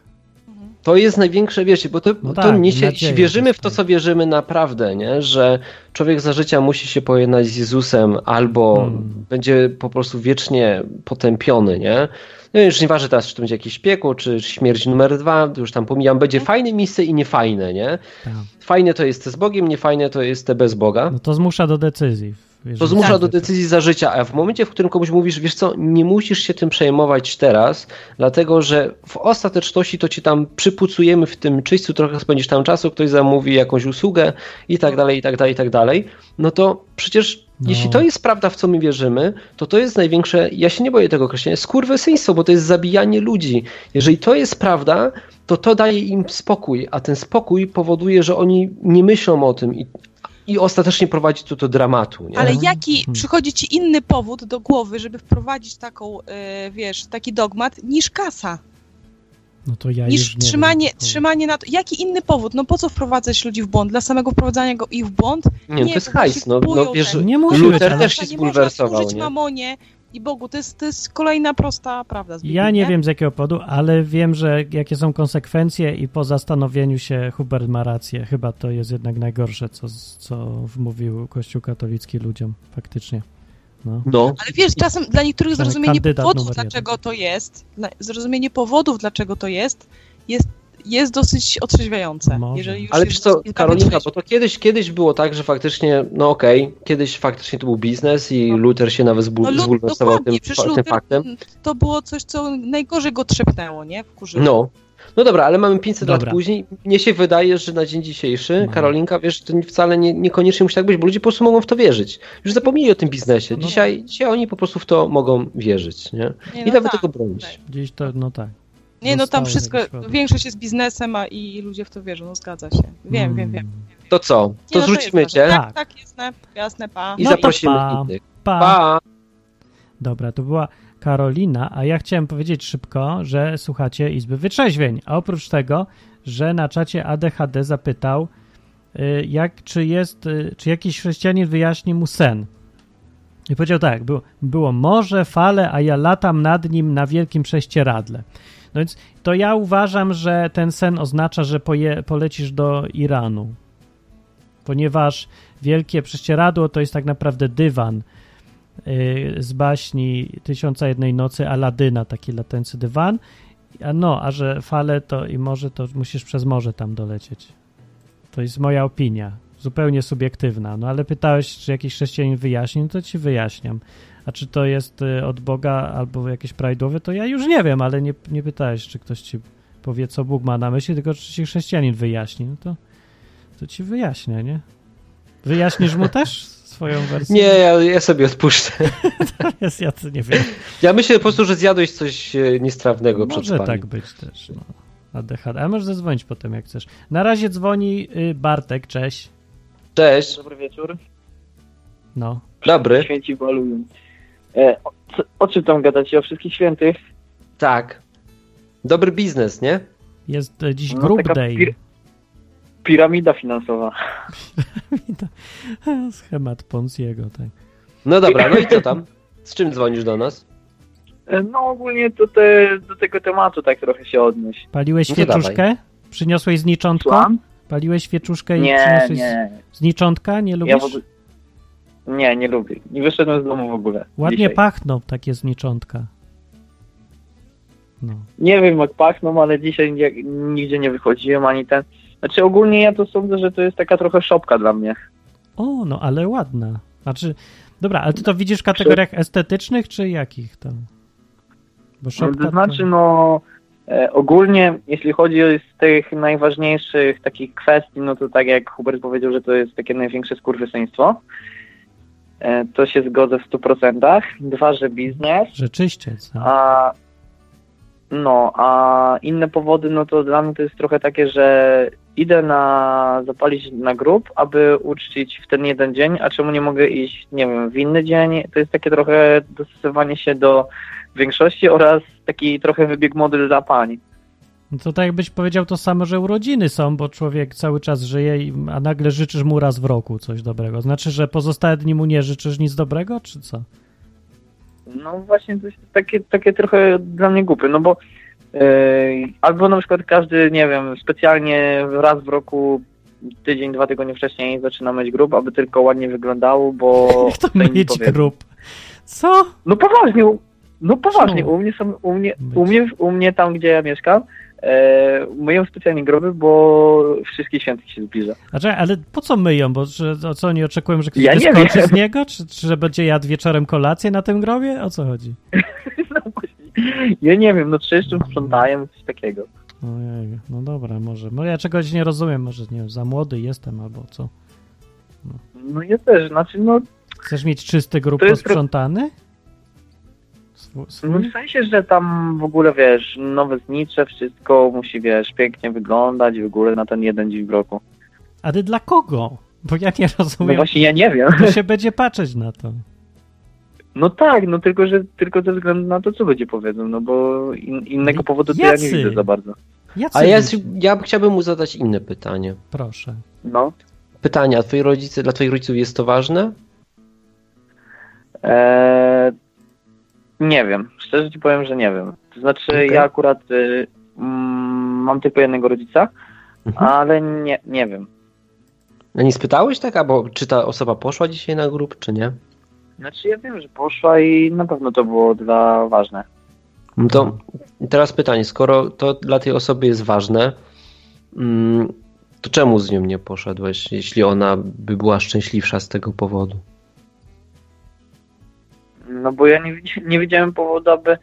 To jest największe, wiecie, bo to, No to tak, niesie, wierzymy w to, co wierzymy naprawdę, nie? że człowiek za życia musi się pojednać z Jezusem albo Hmm. będzie po prostu wiecznie potępiony, nie? No już nieważne teraz, czy to będzie jakieś piekło, czy śmierć numer dwa, już tam pomijam, będzie fajne miejsce i niefajne, nie? tak. Fajne to jest te z Bogiem, niefajne to jest te bez Boga. No to zmusza do decyzji w Jeżeli To zmusza tak, do decyzji za życia, a w momencie, w którym komuś mówisz, wiesz co, nie musisz się tym przejmować teraz, dlatego że w ostateczności to ci tam przypucujemy w tym czyśćcu, trochę spędzisz tam czasu, ktoś zamówi jakąś usługę i tak dalej, i tak dalej, i tak dalej, no to przecież No. jeśli to jest prawda, w co my wierzymy, to to jest największe, ja się nie boję tego określenia, skurwysyństwo, bo to jest zabijanie ludzi. Jeżeli to jest prawda, to to daje im spokój, a ten spokój powoduje, że oni nie myślą o tym i, ostatecznie prowadzi to do dramatu. Nie? Ale jaki Mhm. przychodzi ci inny powód do głowy, żeby wprowadzić taką, e, wiesz, taki dogmat, niż kasa? No to ja niż już nie trzymanie, wiem. trzymanie na to. Jaki inny powód? No po co wprowadzać ludzi w błąd? Dla samego wprowadzania go ich w błąd? Nie, Nie, to jest hajs. No, no wiesz, ten- Nie Luther też się nie można zbulwersował, służyć nie? mamonie i Bogu. To jest, to jest kolejna prosta prawda. z Biblii, Ja nie wiem z jakiego powodu, ale wiem, że jakie są konsekwencje i po zastanowieniu się Hubert ma rację. Chyba to jest jednak najgorsze, co, co wmówił Kościół katolicki ludziom faktycznie. No. No, Ale wiesz, czasem dla niektórych Przynajmniej zrozumienie powodów, dlaczego to jest, zrozumienie powodów, dlaczego to jest, jest, jest dosyć otrzeźwiające. Ale wiesz co, Karolinka, bo to kiedyś, kiedyś było tak, że faktycznie, no okej, kiedyś faktycznie to był biznes i Luther się nawet zbul- No, zbulwersował tym, tym faktem. To było coś, co najgorzej go trzepnęło, nie? Wkurzyło. No. No dobra, ale mamy 500 Dobra. lat później. Mnie się wydaje, że na dzień dzisiejszy, No. Karolinka, wiesz, to wcale nie, niekoniecznie musi tak być, bo ludzie po prostu mogą w to wierzyć. Już zapomnieli o tym biznesie. No. Dzisiaj, dzisiaj oni po prostu w to mogą wierzyć, nie? Nie, I no nawet tak. tego bronić. Gdzieś to, no tak. Nie, no tam wszystko, większość jest biznesem, a i ludzie w to wierzą, no zgadza się. Wiem, Mm. wiem, wiem. To co? Nie, To no zrzucimy jest cię. Tak. Tak, tak, jasne, jasne, pa. i No to zaprosimy pa. innych. Pa. Pa! Dobra, to była Karolina, a ja chciałem powiedzieć szybko, że słuchacie Izby Wytrzeźwień. A oprócz tego, że na czacie ADHD zapytał, y, jak, czy jest, y, czy jakiś chrześcijanin wyjaśni mu sen. I powiedział tak, było, było morze, fale, a ja latam nad nim na wielkim prześcieradle. No więc to ja uważam, że ten sen oznacza, że poje, polecisz do Iranu. Ponieważ wielkie prześcieradło to jest tak naprawdę dywan y, z baśni Tysiąca Jednej Nocy Aladyna, taki latający dywan. A no, a że fale to i morze, to musisz przez morze tam dolecieć. To jest moja opinia, zupełnie subiektywna. No ale pytałeś, czy jakiś chrześcijanin wyjaśni, no to ci wyjaśniam. A czy to jest y, od Boga albo jakieś prawidłowe, to ja już nie wiem, ale nie, nie pytałeś, czy ktoś ci powie, co Bóg ma na myśli, tylko czy ci chrześcijanin wyjaśni. No to, to ci wyjaśnię, nie? Wyjaśnisz mu też swoją wersję? Nie, ja, ja sobie odpuszczę. Ja to nie wiem. Ja myślę po prostu, że zjadłeś coś e, niestrawnego przed Może tak być też. No. ADHD. A możesz zadzwonić potem, jak chcesz. Na razie dzwoni y, Bartek, cześć. Cześć. Dobry wieczór. No. Dobry. Święci walują. E, o, o czym tam gadacie? O wszystkich świętych? Tak. Dobry biznes, nie? Jest y, dziś No, Group Day. pir- Piramida finansowa. Schemat Ponziego, tak. No dobra, no i co tam? Z czym dzwonisz do nas? E, No ogólnie to te, do tego tematu tak trochę się odnieść. Paliłeś No świeczuszkę? Przyniosłeś zniczątko? Słucham? Paliłeś świeczuszkę i Nie, przyniosłeś nie. zniczątka? Nie lubisz? Ja ogóle... Nie, nie lubię. Nie wyszedłem z domu w ogóle. Ładnie dzisiaj. pachną takie zniczątka. No. Nie wiem jak pachną, ale dzisiaj nie, nigdzie nie wychodziłem ani ten. Znaczy ogólnie ja to sądzę, że to jest taka trochę szopka dla mnie. O, no ale ładna. Znaczy, dobra, ale ty to widzisz w kategoriach estetycznych, czy jakich tam? Bo szopka To znaczy, no ogólnie, jeśli chodzi o z tych najważniejszych takich kwestii, no to tak jak Hubert powiedział, że to jest takie największe skurwysyństwo, e, to się zgodzę w 100%. Dwa, że biznes, Rzeczywiście, co? a no, a inne powody, no to dla mnie to jest trochę takie, że idę na zapalić na grób, aby uczcić w ten jeden dzień, a czemu nie mogę iść, nie wiem, w inny dzień? To jest takie trochę dostosowanie się do większości oraz taki trochę wybieg mody dla pań. No to tak jakbyś powiedział to samo, że urodziny są, bo człowiek cały czas żyje, a nagle życzysz mu raz w roku coś dobrego. Znaczy, że pozostałe dni mu nie życzysz nic dobrego, czy co? No właśnie to jest takie, takie trochę dla mnie głupie, no bo yy, albo na przykład każdy, nie wiem, specjalnie raz w roku tydzień, dwa tygodnie wcześniej zaczyna myć grób, aby tylko ładnie wyglądało, bo Jak to mieć grób? Co? No poważnie, no poważnie, u mnie są, u mnie, u mnie, u mnie tam, gdzie ja mieszkam, e, myją specjalnie groby, bo wszystkich świętych się zbliża. Znaczy, ale po co myją? Bo że, o co oni oczekują, że ktoś Ja wyskoczy z niego? Czy, czy że będzie jadł wieczorem kolację na tym grobie? O co chodzi? No właśnie. Ja nie wiem, no czyszczą, sprzątają, coś takiego. Ojej, no dobra, może. No ja czegoś nie rozumiem, może nie wiem, za młody jestem albo co. No ja też, znaczy no, Chcesz mieć czysty grób To jest posprzątany? Swój, no w sensie, że tam w ogóle, wiesz, nowe znicze, wszystko musi, wiesz, pięknie wyglądać w ogóle na ten jeden dzień w roku. Ale dla kogo? Bo ja nie No rozumiem. właśnie ja nie wiem. Kto się będzie patrzeć na to? No tak, no tylko, że tylko ze względu na to, co ludzie powiedzą, no bo in, innego powodu to ja Jacy? nie widzę za bardzo. Jacy A ja, ja chciałbym mu zadać inne pytanie. Proszę. No. Pytanie, a twoi rodzice, dla twoich rodziców jest to ważne? Eee, nie wiem, szczerze ci powiem, że nie wiem. To znaczy, Okej. ja akurat y, mm, mam tylko jednego rodzica, Mhm. ale nie, nie wiem. A nie spytałeś tak, albo czy ta osoba poszła dzisiaj na grób, czy nie? Znaczy, ja wiem, że poszła i na pewno to było dla ważne. No to teraz pytanie, skoro to dla tej osoby jest ważne, mm, to czemu z nią nie poszedłeś, jeśli ona by była szczęśliwsza z tego powodu? No bo ja nie, nie widziałem powodu, aby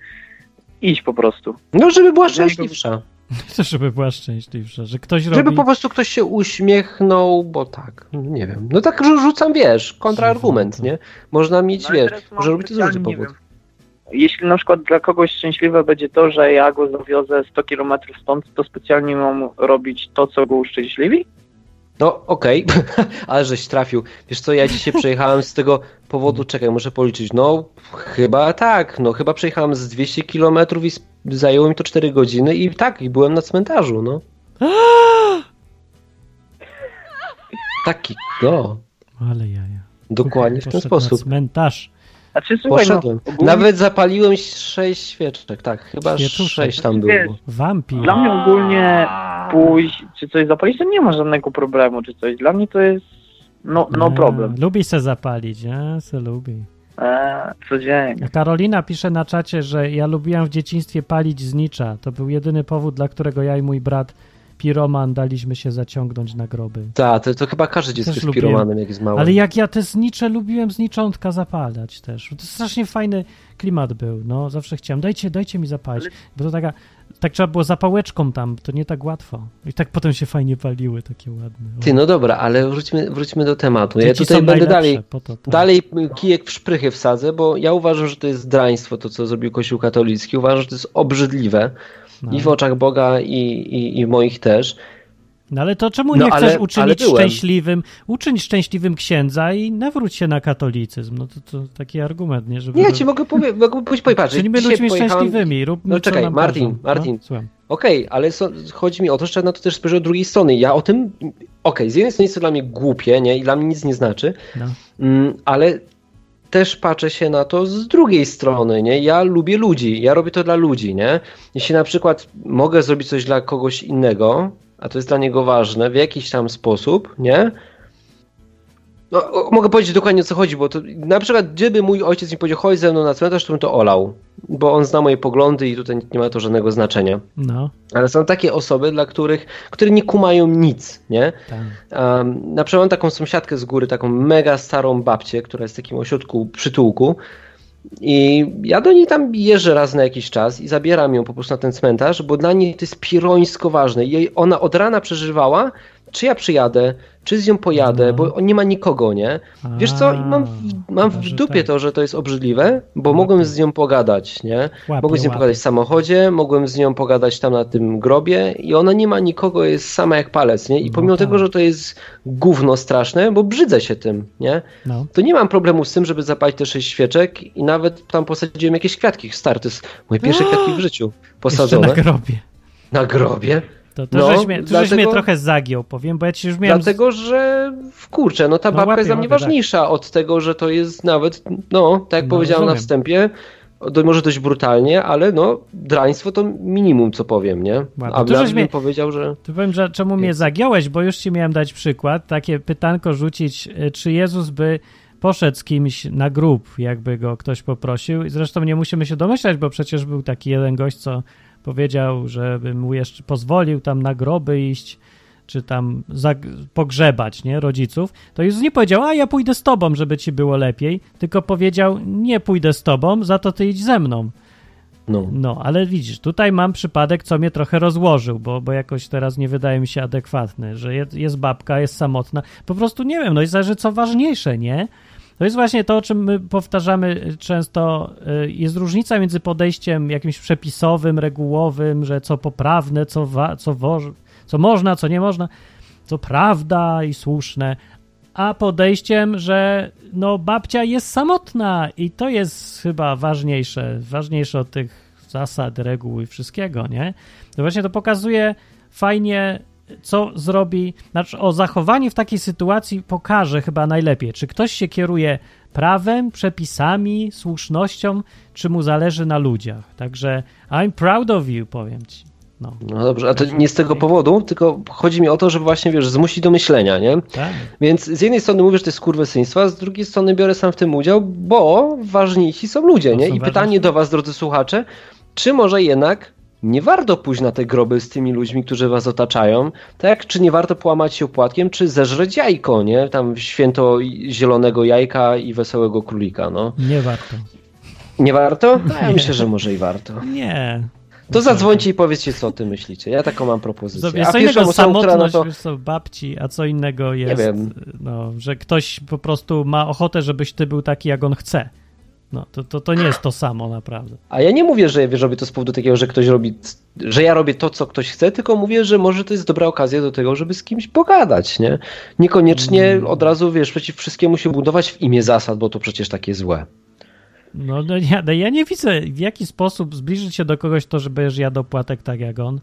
iść po prostu. No, żeby była szczęśliwsza. Chcę, żeby była szczęśliwsza, że ktoś Żeby robi... po prostu ktoś się uśmiechnął, bo tak, nie wiem. No tak rzu- rzucam, wiesz, kontrargument, nie? Można mieć, No wiesz, może robić to z różnych powodów. Jeśli na przykład dla kogoś szczęśliwe będzie to, że ja go zawiozę 100 km stąd, to specjalnie mam robić to, co go uszczęśliwi? No okej, ale żeś trafił. Wiesz co, ja dzisiaj przejechałem z tego powodu, czekaj, muszę policzyć. No chyba tak, no chyba przejechałem z 200 km i zajęło mi to 4 godziny i tak, i byłem na cmentarzu, no. Taki, no, Ale jaja. dokładnie w ten sposób. cmentarz. Znaczy, słuchaj, Poszedłem. no, ogólnie Nawet zapaliłem 6 świeczek, tak, chyba Świeczuszek. 6 tam było. Wampir. dla mnie ogólnie pójść, czy coś zapalić, to nie ma żadnego problemu, czy coś. Dla mnie to jest no, no A, problem. Lubi se zapalić, ja se lubi. Eee, codziennie. Karolina pisze na czacie, że ja lubiłam w dzieciństwie palić znicza. To był jedyny powód, dla którego ja i mój brat Piroman daliśmy się zaciągnąć na groby. Tak, to, to chyba każde dziecko jest lubiłem. piromanem, jak jest małe. Ale jak ja te znicze lubiłem zniczątka zapalać też. To strasznie fajny klimat był. No, zawsze chciałem. Dajcie, dajcie mi zapalić. Ale- Bo to taka, tak trzeba było zapałeczką tam, to nie tak łatwo. I tak potem się fajnie paliły, takie ładne. Ty, no dobra, ale wróćmy, wróćmy do tematu. Ja tutaj będę dalej, to, tak. dalej kijek w szprychy wsadzę, bo ja uważam, że to jest draństwo, to co zrobił Kościół katolicki. Uważam, że to jest obrzydliwe No. i w oczach Boga, i, i, i moich też. No ale to czemu No, nie chcesz ale- ale uczynić byłem. szczęśliwym, uczyń szczęśliwym księdza i nawróć się na katolicyzm? No to, to taki argument, nie? Żeby Nie, ja ci mogę powiedzieć, mogę powiedzieć, dzisiaj ludźmi pojechałem- szczęśliwymi, rób No co czekaj, nam Martin, każą. Martin. No. Okej, ale so, chodzi mi o to, że na to też spojrzeć od drugiej strony. Ja o tym, okej, z jednej strony jest to dla mnie głupie, nie, i dla mnie nic nie znaczy, No. Mm, ale też patrzę się na to z drugiej strony, nie? Ja lubię ludzi, ja robię to dla ludzi, nie? Jeśli na przykład mogę zrobić coś dla kogoś innego, a to jest dla niego ważne w jakiś tam sposób, nie? No, o, mogę powiedzieć dokładnie o co chodzi, bo to na przykład gdyby mój ojciec mi powiedział chodź ze mną na cmentarz, to bym to olał, bo on zna moje poglądy i tutaj nie ma to żadnego znaczenia. No, Ale są takie osoby, dla których, które nie kumają nic, nie? tak. Um, na przykład mam taką sąsiadkę z góry, taką mega starą babcię, która jest w takim ośrodku przytułku. I ja do niej tam jeżdżę raz na jakiś czas i zabieram ją po prostu na ten cmentarz, bo dla niej to jest pirońsko ważne. Jej ona od rana przeżywała, czy ja przyjadę, czy z nią pojadę, No. bo nie ma nikogo, nie? Wiesz co, i mam w, mam w dupie tak. to, że to jest obrzydliwe, bo Łapie. mogłem z nią pogadać, nie? Łapie, Mogłem z nią łapie. pogadać w samochodzie, mogłem z nią pogadać tam na tym grobie i ona nie ma nikogo, jest sama jak palec, nie? I No pomimo tak. tego, że to jest gówno straszne, bo brzydzę się tym, nie? No. To nie mam problemu z tym, żeby zapalić te sześć świeczek i nawet tam posadziłem jakieś kwiatki. Stary, to jest moje pierwsze kwiatki w życiu Jeszcze posadzone. na grobie. Na grobie. To, to, No, żeś, mnie, to żeś dlatego- mnie trochę zagiął, powiem, bo ja ci już miałem... Dlatego, że kurczę, no ta No babka łapie, jest dla mnie łapie, tak. ważniejsza od tego, że to jest nawet, no, tak jak No, powiedziałem na rozumiem. wstępie, do, może dość brutalnie, ale no, draństwo to minimum, co powiem, nie? Łapie. A To żeś mnie- powiedział, że... Tu powiem, że czemu mnie zagiąłeś, bo już ci miałem dać przykład, takie pytanko rzucić, y, czy Jezus by poszedł z kimś na grób, jakby go ktoś poprosił. I zresztą nie musimy się domyślać, bo przecież był taki jeden gość, co powiedział, żebym mu jeszcze pozwolił tam na groby iść, czy tam pogrzebać, nie, rodziców, to Jezus nie powiedział, a ja pójdę z tobą, żeby ci było lepiej, tylko powiedział, nie pójdę z tobą, za to ty idź ze mną. No. No, ale widzisz, tutaj mam przypadek, co mnie trochę rozłożył, bo, bo jakoś teraz nie wydaje mi się adekwatny, że jest, jest babka, jest samotna. Po prostu nie wiem, no i zależy co ważniejsze, nie? To jest właśnie to, o czym my powtarzamy często. y, Jest różnica między podejściem jakimś przepisowym, regułowym, że co poprawne, co, wa- co, wo- co można, co nie można, co prawda i słuszne, a podejściem, że no babcia jest samotna i to jest chyba ważniejsze, ważniejsze od tych zasad, reguł i wszystkiego, nie? To właśnie to pokazuje fajnie, co zrobi, znaczy o zachowanie w takiej sytuacji pokaże chyba najlepiej, czy ktoś się kieruje prawem, przepisami, słusznością, czy mu zależy na ludziach. Także I'm proud of you, powiem ci. No, No dobrze, a to nie z tego powodu, tylko chodzi mi o to, żeby właśnie, wiesz, zmusić do myślenia, nie? tak. Więc z jednej strony mówię, że to jest kurwysyństwo, a z drugiej strony biorę sam w tym udział, bo ważniejsi są ludzie, No nie? są I pytanie do was, drodzy słuchacze, czy może jednak nie warto pójść na te groby z tymi ludźmi, którzy was otaczają, tak? Czy nie warto połamać się opłatkiem, czy zeżreć jajko, nie? Tam święto zielonego jajka i wesołego królika, no. Nie warto. Nie warto? No, ja myślę, że może i warto. Nie. To zadzwońcie i powiedzcie, co o tym myślicie. Ja taką mam propozycję. A co innego która samotność, to... wiesz co, babci, a co innego jest, wiem. no, że ktoś po prostu ma ochotę, żebyś ty był taki, jak on chce. No, to, to, to nie jest to samo naprawdę. A ja nie mówię, że wiesz, robię to z powodu takiego, że ktoś robi, że ja robię to, co ktoś chce, tylko mówię, że może to jest dobra okazja do tego, żeby z kimś pogadać, nie? Niekoniecznie Mm. od razu, wiesz, przeciw wszystkiemu się budować w imię zasad, bo to przecież takie złe. No, no ja, no ja nie widzę, w jaki sposób zbliżyć się do kogoś to, że będziesz jadł płatek tak jak on.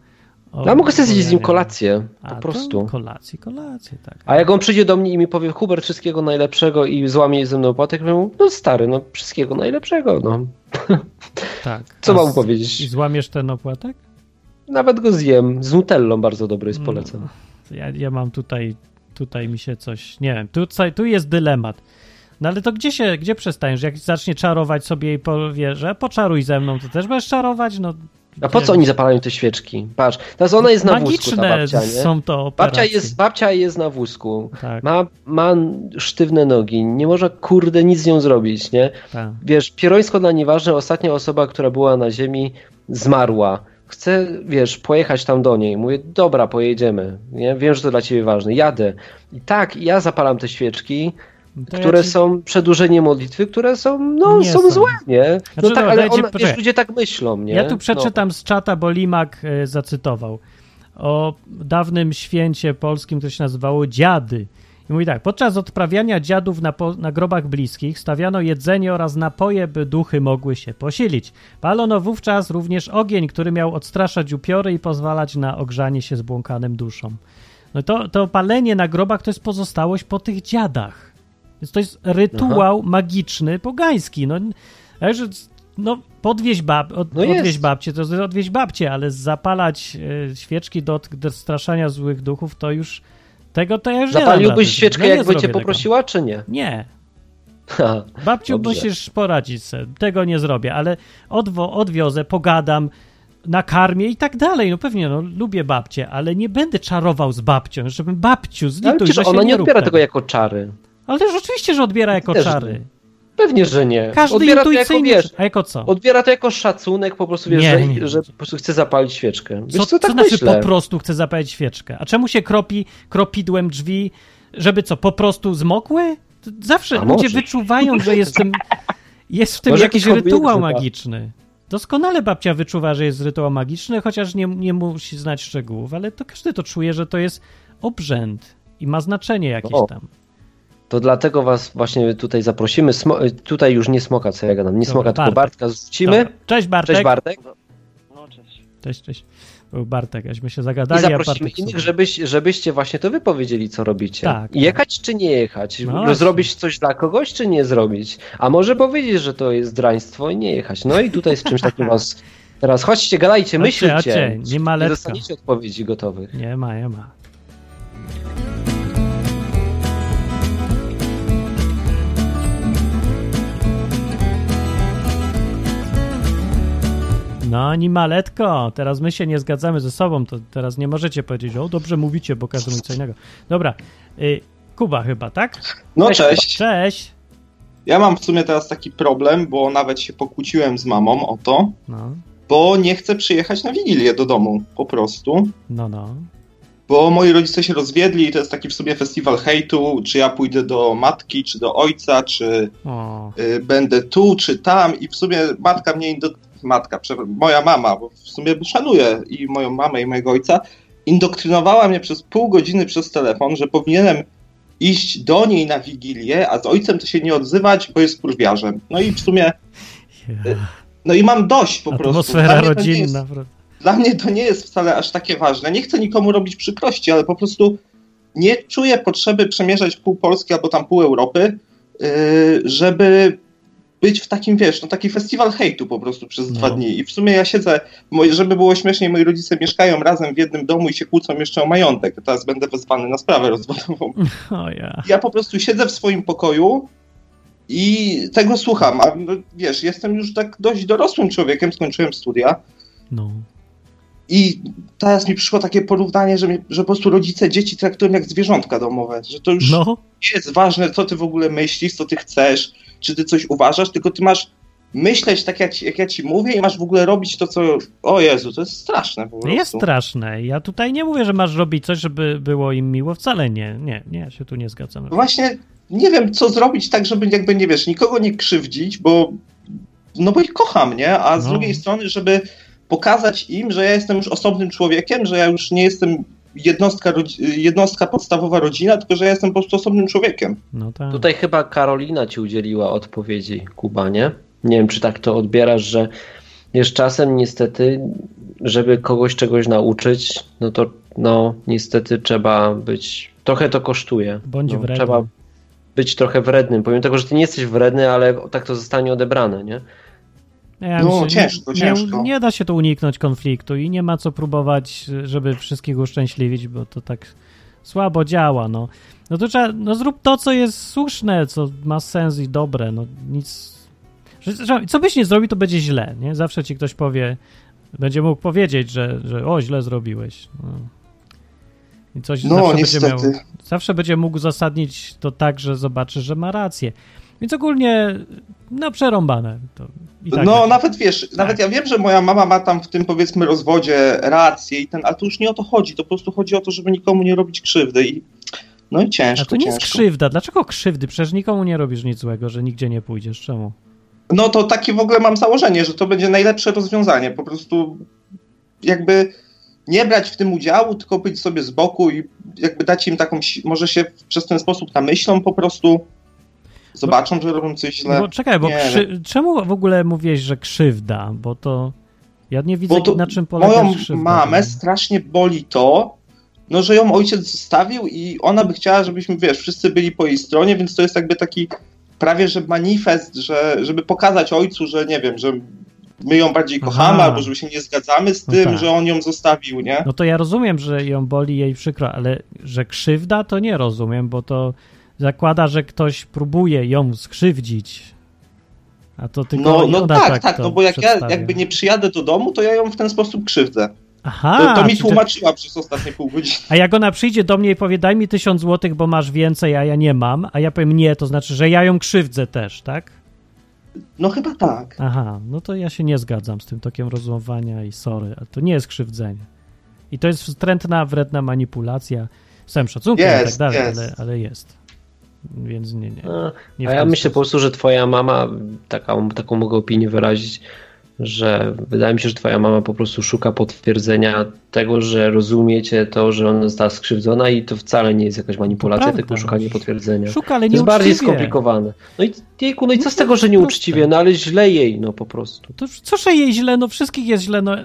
O, Ja mogę sobie zjeść z nim kolację, wiem. po A, prostu. Kolację, kolację, tak. A jak on przyjdzie do mnie i mi powie, Hubert, wszystkiego najlepszego i złamie ze mną płatek, to mówię, no stary, no wszystkiego najlepszego, no. tak. Co A mam powiedzieć? I złamiesz ten opłatek? Nawet go zjem, z nutellą bardzo dobry jest, polecam. No, ja, ja mam tutaj, tutaj mi się coś, nie wiem, tutaj, tu jest dylemat. No ale to gdzie się, gdzie przestaniesz? Jak zacznie czarować sobie i powie, że poczaruj ze mną, to też będziesz czarować? No, A po co oni zapalają te świeczki? Patrz, teraz ona jest na wózku, Magiczne ta babcia, nie? są to operacje. Babcia jest, babcia jest na wózku. Tak, Ma, ma sztywne nogi, nie można kurde nic z nią zrobić, nie? tak. Wiesz, pierońsko dla niej ważne, ostatnia osoba, która była na ziemi, zmarła. Chcę, wiesz, pojechać tam do niej. Mówię, dobra, pojedziemy. Nie? Wiem, że to dla ciebie ważne. Jadę. I tak, ja zapalam te świeczki, To ja które ci- są przedłużeniem modlitwy, które są, no, Nie są, są. złe, nie? No Znaczy, tak, no, ale dajcie- on, wiesz, ludzie tak myślą, nie? Ja tu No. przeczytam z czata, bo Limak e, zacytował o dawnym święcie polskim, które się nazywało Dziady. I mówi tak, podczas odprawiania dziadów na, po, na grobach bliskich stawiano jedzenie oraz napoje, by duchy mogły się posilić. Palono wówczas również ogień, który miał odstraszać upiory i pozwalać na ogrzanie się zbłąkanym duszom. No to, to palenie na grobach to jest pozostałość po tych dziadach. Więc to jest rytuał magiczny, pogański. No, także, no podwieźć, bab, od, No jest. odwieźć babcię, to jest odwieźć babcię, ale zapalać e, świeczki do odstraszania złych duchów, to już tego to ja już nie. Zapaliłbyś świeczkę, No nie jakby cię zrobię tego. poprosiła, czy nie? Nie. Ha. Babciu, Dobrze. musisz poradzić sobie. Tego nie zrobię, ale odwo, odwiozę, pogadam, nakarmię i tak dalej. No pewnie, no lubię babcię, ale nie będę czarował z babcią, żebym babciu, Ale zlituj, przecież że się ona nie nie odbiera tego. tego jako czary. Ale też oczywiście, że odbiera jako Też czary. Pewnie, że nie. Każdy odbiera to jako, intuicyjnie... wiesz, A jako co? odbiera to jako szacunek, po prostu wiesz, Nie, że, nie. że po prostu chce zapalić świeczkę. Wiesz Co, co, tak co znaczy myślę. po prostu chce zapalić świeczkę? A czemu się kropi kropidłem drzwi, żeby co, po prostu zmokły? Zawsze A ludzie może. wyczuwają, że jest w tym, jest w tym Może jakiś rytuał magiczny. Doskonale babcia wyczuwa, że jest rytuał magiczny, chociaż nie, nie musi znać szczegółów, ale to każdy to czuje, że to jest obrzęd i ma znaczenie jakieś O. tam. To dlatego was właśnie tutaj zaprosimy. Smo tutaj już nie smoka, co ja gadam. Nie Dobra, smoka, tylko Bartek. Bartka zrzucimy. Dobra. Cześć Bartek. Cześć Bartek. No, cześć. Cześć, cześć. Był Bartek, aśmy się I zagadali, a zaprosimy innych, żebyś, żebyście właśnie to wypowiedzieli, co robicie. Tak, Jechać czy nie jechać? No właśnie. Zrobić coś dla kogoś, czy nie zrobić? A może powiedzieć, że to jest draństwo i nie jechać. No i tutaj z czymś takim was teraz chodźcie, gadajcie, myślcie. nie ma Nie letka. dostaniecie odpowiedzi gotowych. Nie ma, nie ma. No, animaletko, teraz my się nie zgadzamy ze sobą, to teraz nie możecie powiedzieć, o dobrze mówicie, bo każdy mówi co innego. Dobra, y, Kuba chyba, tak? No Kuba. cześć. Cześć. Ja mam w sumie teraz taki problem, bo nawet się pokłóciłem z mamą o to, No, bo nie chcę przyjechać na Wigilię do domu po prostu. no, no. Bo moi rodzice się rozwiedli i to jest taki w sumie festiwal hejtu, czy ja pójdę do matki, czy do ojca, czy y, będę tu, czy tam i w sumie matka mnie, indo... matka, moja mama, bo w sumie szanuję i moją mamę i mojego ojca, indoktrynowała mnie przez pół godziny przez telefon, że powinienem iść do niej na Wigilię, a z ojcem to się nie odzywać, bo jest kurwiarzem. No i w sumie, no i mam dość po prostu. atmosfera Dla mnie to nie jest- rodzinna. prawda? dla mnie to nie jest wcale aż takie ważne. Nie chcę nikomu robić przykrości, ale po prostu nie czuję potrzeby przemierzać pół Polski albo tam pół Europy, yy, żeby być w takim, wiesz, no taki festiwal hejtu po prostu przez No. dwa dni. I w sumie ja siedzę, żeby było śmieszniej, moi rodzice mieszkają razem w jednym domu i się kłócą jeszcze o majątek. Teraz będę wezwany na sprawę rozwodową. O ja. Ja po prostu siedzę w swoim pokoju i tego słucham. A no, wiesz, jestem już tak dość dorosłym człowiekiem, skończyłem studia. No. I teraz mi przyszło takie porównanie, że, mi, że po prostu rodzice dzieci traktują jak zwierzątka domowe, że to już No, nie jest ważne, co ty w ogóle myślisz, co ty chcesz, czy ty coś uważasz, tylko ty masz myśleć tak, jak, jak ja ci mówię i masz w ogóle robić to, co... O Jezu, to jest straszne po prostu. jest straszne. Ja tutaj nie mówię, że masz robić coś, żeby było im miło. Wcale nie. Nie, nie, się tu nie zgadzam. No Właśnie nie wiem, co zrobić tak, żeby jakby, nie wiesz, nikogo nie krzywdzić, bo no bo ich kocham, nie? A z No. drugiej strony, żeby pokazać im, że ja jestem już osobnym człowiekiem, że ja już nie jestem jednostka, jednostka podstawowa rodzina, tylko że ja jestem po prostu osobnym człowiekiem. No tak. Tutaj chyba Karolina ci udzieliła odpowiedzi, Kuba, nie? Nie wiem, czy tak to odbierasz, że wiesz, czasem niestety, żeby kogoś czegoś nauczyć, no to no niestety trzeba być, trochę to kosztuje. Bądź no, wredny. Trzeba być trochę wrednym, pomimo tego, że ty nie jesteś wredny, ale tak to zostanie odebrane, nie? Ja No, myślę, ciężko, nie, ciężko. Nie, nie da się tu uniknąć konfliktu i nie ma co próbować, żeby wszystkich uszczęśliwić, bo to tak słabo działa, no. No to trzeba, no zrób to, co jest słuszne, co ma sens i dobre, no nic... Co byś nie zrobił, to będzie źle, nie? Zawsze ci ktoś powie, będzie mógł powiedzieć, że, że o, źle zrobiłeś. No. I coś No, zawsze będzie niestety. miał zawsze będzie mógł uzasadnić to tak, że zobaczy, że ma rację. Więc ogólnie, no przerąbane. Tak no tak. nawet wiesz, nawet ja wiem, że moja mama ma tam w tym powiedzmy rozwodzie rację i ten, ale to już nie o to chodzi, to po prostu chodzi o to, żeby nikomu nie robić krzywdy i no i ciężko, A to nie jest ciężko. krzywda. Dlaczego krzywdy? Przecież nikomu nie robisz nic złego, że nigdzie nie pójdziesz. Czemu? No to takie w ogóle mam założenie, że to będzie najlepsze rozwiązanie. Po prostu jakby nie brać w tym udziału, tylko być sobie z boku i jakby dać im taką, może się przez ten sposób namyślą po prostu, zobaczą, że robią coś źle. Bo czekaj, bo Nie krzy... czemu w ogóle mówiłeś, że krzywda? Bo to ja nie widzę, Bo na czym polega moją krzywda. mamę strasznie boli to, no, że ją ojciec zostawił i ona by chciała, żebyśmy, wiesz, wszyscy byli po jej stronie, więc to jest jakby taki prawie, że manifest, że, żeby pokazać ojcu, że nie wiem, że my ją bardziej Aha. kochamy, albo że się nie zgadzamy z No tym, tak. że on ją zostawił, nie? No to ja rozumiem, że ją boli jej przykro, ale że krzywda to nie rozumiem, bo to zakłada, że ktoś próbuje ją skrzywdzić. A to tylko No, no tak, tak, to no bo jak ja jakby nie przyjadę do domu, to ja ją w ten sposób krzywdzę. Aha, To, to mi tłumaczyła przez ostatnie pół godziny. A jak ona przyjdzie do mnie i powie, daj mi tysiąc złotych, bo masz więcej, a ja nie mam, a ja powiem nie, to znaczy, że ja ją krzywdzę też, tak? No chyba tak. Aha, no to ja się nie zgadzam z tym tokiem rozumowania i sorry, a to nie jest krzywdzenie. I to jest wstrętna, wredna manipulacja, z całym szacunkiem i tak Jest, dalej, jest. ale, ale jest. Więc nie, nie. A, nie a ja myślę po prostu, że twoja mama, taką, taką mogę opinię wyrazić, że wydaje mi się, że twoja mama po prostu szuka potwierdzenia tego, że rozumiecie to, że ona została skrzywdzona i to wcale nie jest jakaś manipulacja, prawda. tylko szukanie potwierdzenia. Szuka, ale To jest bardziej skomplikowane. No i jejku, no i co z tego, że nieuczciwie, no ale źle jej, no po prostu. To co, że jej źle? No wszystkich jest źle, no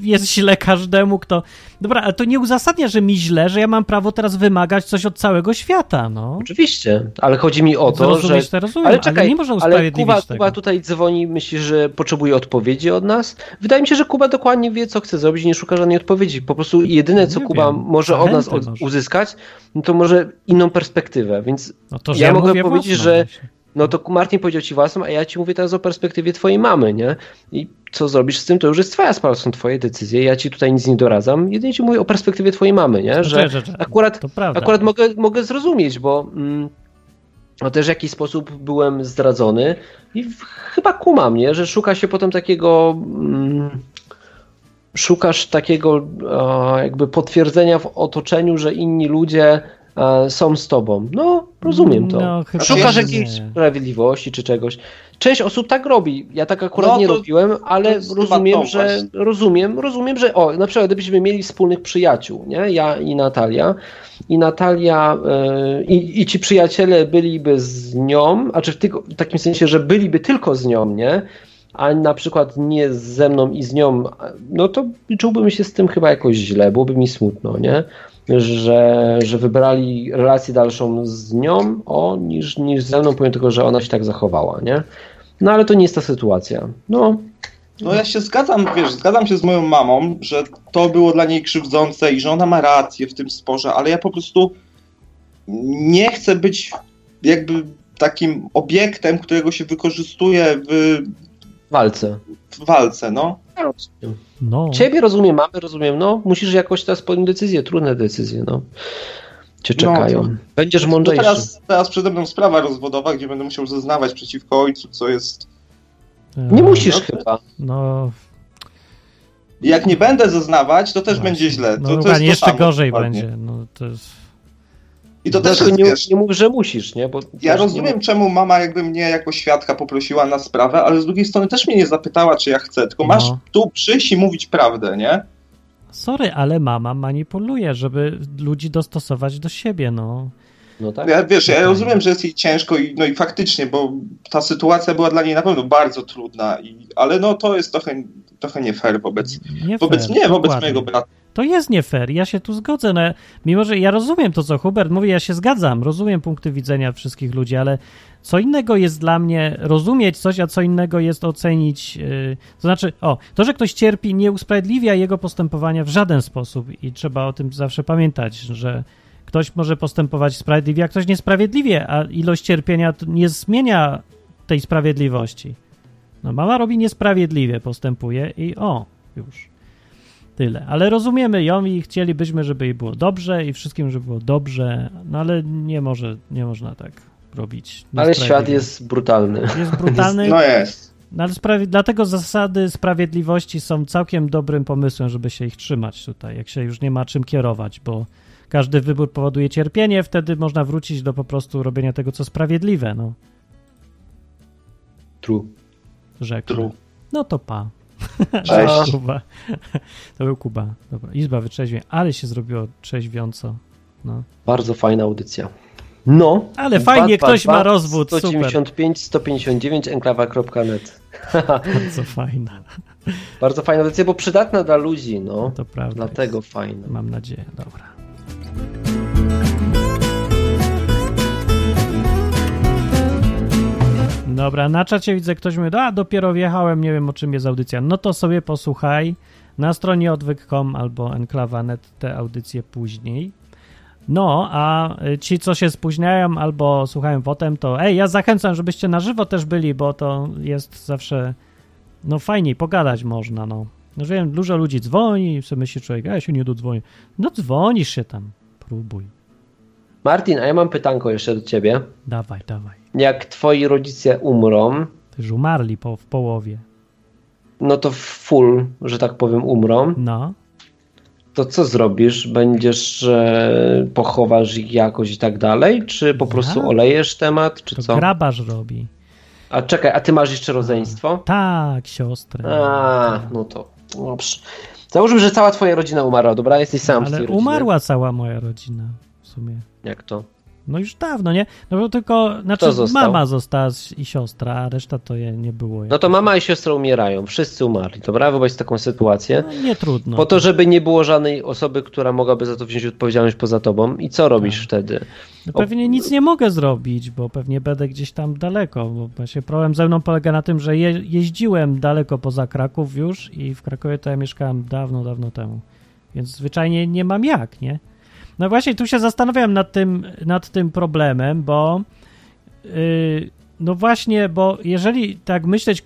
jest źle każdemu, kto... Dobra, ale to nie uzasadnia, że mi źle, że ja mam prawo teraz wymagać coś od całego świata, no. Oczywiście, ale chodzi mi o to, Rozumieć że to rozumiem, Ale ale, czekaj, nie można ale usprawiedliwić Kuba, tego. Kuba tutaj dzwoni, myśli, że potrzebuje odpowiedzi od nas. Wydaje mi się, że Kuba dokładnie wie, co chce zrobić i nie szuka żadnej odpowiedzi. Po prostu jedyne, co Nie Kuba wiem. może od nas od, uzyskać, no to może inną perspektywę, więc No że ja ja mogę powiedzieć, własną, że myślę. No to Martin powiedział ci własną, a ja ci mówię teraz o perspektywie twojej mamy, nie? I co zrobisz z tym, to już jest twoja sprawa, są twoje decyzje, ja ci tutaj nic nie doradzam, jedynie ci mówię o perspektywie twojej mamy, nie? Że Czekaj, czekaj, akurat, akurat mogę, mogę zrozumieć, bo mm, no też w jakiś sposób byłem zdradzony i w, chyba kumam, nie? Że szuka się potem takiego... Mm, szukasz takiego e, jakby potwierdzenia w otoczeniu, że inni ludzie e, są z tobą. No, rozumiem to. No, Szukasz jakiejś sprawiedliwości czy czegoś. Część osób tak robi. Ja tak akurat No, nie robiłem, ale rozumiem, że właśnie. rozumiem, rozumiem, że o, na przykład gdybyśmy mieli wspólnych przyjaciół, nie? Ja i Natalia. I Natalia e, i, i ci przyjaciele byliby z nią, a czy w, w takim sensie, że byliby tylko z nią, nie? A na przykład nie ze mną i z nią, no to czułbym się z tym chyba jakoś źle, byłoby mi smutno, nie? Że, że wybrali relację dalszą z nią, o, niż, niż ze mną, pomimo tego, że ona się tak zachowała, nie? No ale to nie jest ta sytuacja. No, No ja się zgadzam, wiesz, zgadzam się z moją mamą, że to było dla niej krzywdzące i że ona ma rację w tym sporze, ale ja po prostu nie chcę być jakby takim obiektem, którego się wykorzystuje w, walce. w walce, no. Ja rozumiem. No, Ciebie rozumiem, mamy rozumiem, no, musisz jakoś teraz podjąć decyzję, trudne decyzje, no. Cię No, czekają. to- Będziesz No mądrzejszy. teraz, teraz przede mną sprawa rozwodowa, gdzie będę musiał zeznawać przeciwko ojcu, co jest... Nie e, musisz no, chyba. No, Jak nie będę zeznawać, to też właśnie. będzie źle. To, No, to jest to jeszcze samo, gorzej dokładnie. będzie. No, to jest... I to też Dlatego jest, nie, wiesz, nie mów, że musisz, nie? Bo Ja też rozumiem, Nie, czemu mama jakby mnie jako świadka poprosiła na sprawę, ale z drugiej strony też mnie nie zapytała, czy ja chcę, tylko masz No. tu przyjść i mówić prawdę, nie? Sorry, ale mama manipuluje, żeby ludzi dostosować do siebie, no. no tak? Ja, wiesz, ja rozumiem, że jest jej ciężko i, no i faktycznie, bo ta sytuacja była dla niej na pewno bardzo trudna, i, ale no to jest trochę, trochę nie fair wobec, Nie wobec fair, mnie, wobec dokładnie. mojego brata. To jest nie fair, ja się tu zgodzę, no, mimo że ja rozumiem to, co Hubert mówi, ja się zgadzam, rozumiem punkty widzenia wszystkich ludzi, ale co innego jest dla mnie rozumieć coś, a co innego jest ocenić, yy, to znaczy, o, to, że ktoś cierpi nie usprawiedliwia jego postępowania w żaden sposób i trzeba o tym zawsze pamiętać, że ktoś może postępować sprawiedliwie, a ktoś niesprawiedliwie, a ilość cierpienia nie zmienia tej sprawiedliwości. No mama robi niesprawiedliwie, postępuje i o, już. Tyle. Ale rozumiemy ją i chcielibyśmy, żeby jej było dobrze i wszystkim, żeby było dobrze, no ale nie może, nie można tak robić. Ale świat jest brutalny. Jest brutalny, No jest. no ale sprawi- dlatego zasady sprawiedliwości są całkiem dobrym pomysłem, żeby się ich trzymać tutaj, jak się już nie ma czym kierować, bo każdy wybór powoduje cierpienie, wtedy można wrócić do po prostu robienia tego, co sprawiedliwe, no, True. rzekł. True. No to pa. Cześć. Kuba. To był Kuba. Dobra, Izba wytrzeźwie, ale się zrobiło trzeźwiąco. No. Bardzo fajna audycja. No. Ale fajnie, ktoś ma rozwód, super. 195, 159, enklawa.net. Bardzo fajna. Bardzo fajna audycja, bo przydatna dla ludzi, no. To prawda. Dlatego jest. fajna. Mam nadzieję, dobra. Dobra, na czacie widzę, ktoś mówi, a dopiero wjechałem, nie wiem o czym jest audycja. No to sobie posłuchaj na stronie odwyk.com albo enklawa.net te audycje później. No, a y, ci, co się spóźniają albo słuchają potem, to ej, ja zachęcam, żebyście na żywo też byli, bo to jest zawsze, no fajniej, pogadać można, no. No że wiem, dużo ludzi dzwoni i sobie myśli człowiek, a ja się nie dodzwonię. No dzwonisz się tam, próbuj. Martin, a ja mam pytanko jeszcze do ciebie. Dawaj, dawaj. Jak twoi rodzice umrą, Ty już umarli po, w połowie. no to full, że tak powiem, umrą, No, to co zrobisz? Będziesz, e, pochowasz ich jakoś i tak dalej? Czy po prostu olejesz temat, czy to co? grabarz robi. A czekaj, a ty masz jeszcze rodzeństwo? Tak, siostrę. A, no to dobrze. Załóżmy, że cała twoja rodzina umarła, dobra? Jesteś sam tej Ale rodziny. umarła cała moja rodzina w sumie. Jak to? No już dawno, nie? No bo tylko, znaczy mama została i siostra, a reszta to je nie było. No to mama i siostra umierają, wszyscy umarli, dobra? Wyobraź taką sytuację. No, nie trudno. Po to, żeby nie było żadnej osoby, która mogłaby za to wziąć odpowiedzialność poza tobą. I co robisz Tak. wtedy? No pewnie nic nie mogę zrobić, bo pewnie będę gdzieś tam daleko, bo właśnie problem ze mną polega na tym, że je, jeździłem daleko poza Kraków już i w Krakowie to ja mieszkałem dawno, dawno temu. Więc zwyczajnie nie mam jak, nie? No właśnie tu się zastanawiałem nad tym, nad tym problemem, bo yy, No właśnie, bo jeżeli tak myśleć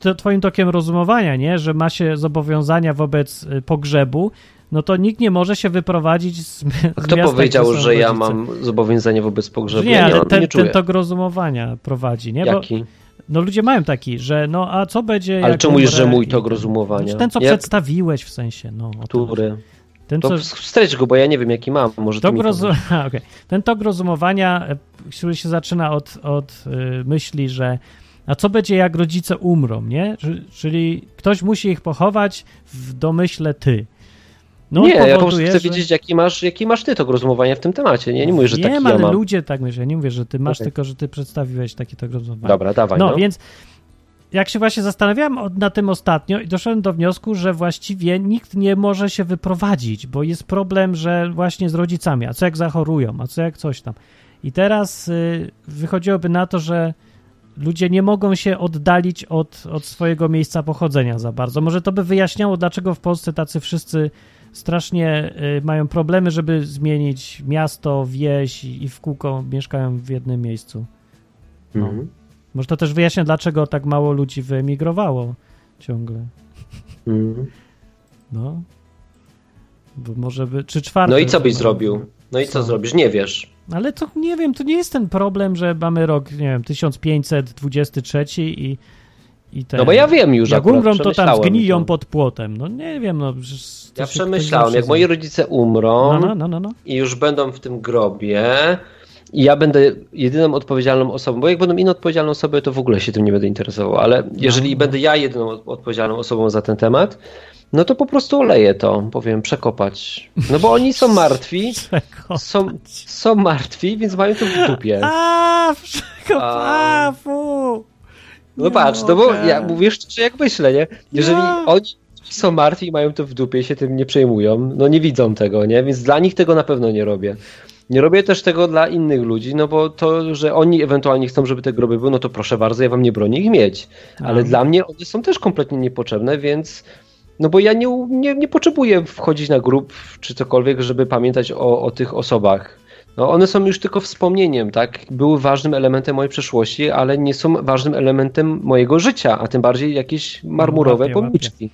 to twoim tokiem rozumowania, nie, że ma się zobowiązania wobec y, pogrzebu, no to nikt nie może się wyprowadzić z, A kto miasta, powiedział, że ja mam zobowiązanie wobec pogrzebu? Nie, ja ale mam, ten, nie ten tok rozumowania prowadzi, nie? Bo Jaki? no ludzie mają taki, że no a co będzie Ale czemu mówisz, że mój tok rozumowania? Znaczy Ten, co Jak- przedstawiłeś w sensie, no. to. Który? Ten, To co... go, bo ja nie wiem, jaki mam. Może Tok okej. Ten tok rozumowania, e, który się zaczyna od, od y, myśli, że a co będzie jak rodzice umrą, nie? Czyli ktoś musi ich pochować w domyśle ty. No nie, ja po prostu powoduje, chcę że- wiedzieć, jaki masz, jaki masz ty tok rozumowania w tym temacie. Nie, nie mówię, że taki Wiem, ja ale mam. ludzie tak myślą. Ja nie mówię, że ty masz, Okej. tylko że ty przedstawiłeś taki tok rozumowania. Dobra, dawaj. No, No, więc jak się właśnie zastanawiałem na tym ostatnio i doszedłem do wniosku, że właściwie nikt nie może się wyprowadzić, bo jest problem, że właśnie z rodzicami, a co jak zachorują, a co jak coś tam. I teraz y, wychodziłoby na to, że ludzie nie mogą się oddalić od, od swojego miejsca pochodzenia za bardzo. Może to by wyjaśniało, dlaczego w Polsce tacy wszyscy strasznie y, mają problemy, żeby zmienić miasto, wieś i, i w kółko mieszkają w jednym miejscu. no. Mhm. Może to też wyjaśnia, dlaczego tak mało ludzi wyemigrowało ciągle. Mhm. No. Bo może by. Czy czwarty. No i co byś zrobił? No i co Co? zrobisz? Nie wiesz. Ale to nie wiem, to nie jest ten problem, że mamy rok, nie wiem, 1523 i. i ten, No bo ja wiem już Jak akurat, umrą, to tam zgniją to. pod płotem. No nie wiem, no. Ja przemyślałem, jak moi rodzice umrą No, no, no, no, no. i już będą w tym grobie ja będę jedyną odpowiedzialną osobą, bo jak będą inne odpowiedzialne osoby, to w ogóle się tym nie będę interesował, ale jeżeli no. będę ja jedyną od- odpowiedzialną osobą za ten temat, no to po prostu oleję to, powiem, przekopać. No bo oni są martwi, są, są martwi, więc mają to w dupie. A, przekop, A. a, fu. No patrz, no bo ja mówię szczerze jak myślę, nie? Jeżeli Ja. oni są martwi i mają to w dupie się tym nie przejmują, no nie widzą tego, nie? Więc dla nich tego na pewno nie robię. Nie robię też tego dla innych ludzi, no bo to, że oni ewentualnie chcą, żeby te groby były, no to proszę bardzo, ja wam nie bronię ich mieć. Ale A. dla mnie one są też kompletnie niepotrzebne, więc no bo ja nie, nie, nie potrzebuję wchodzić na grób czy cokolwiek, żeby pamiętać o, o tych osobach. No one są już tylko wspomnieniem, tak? Były ważnym elementem mojej przeszłości, ale nie są ważnym elementem mojego życia, a tym bardziej jakieś marmurowe łapię, łapię. pomniczki.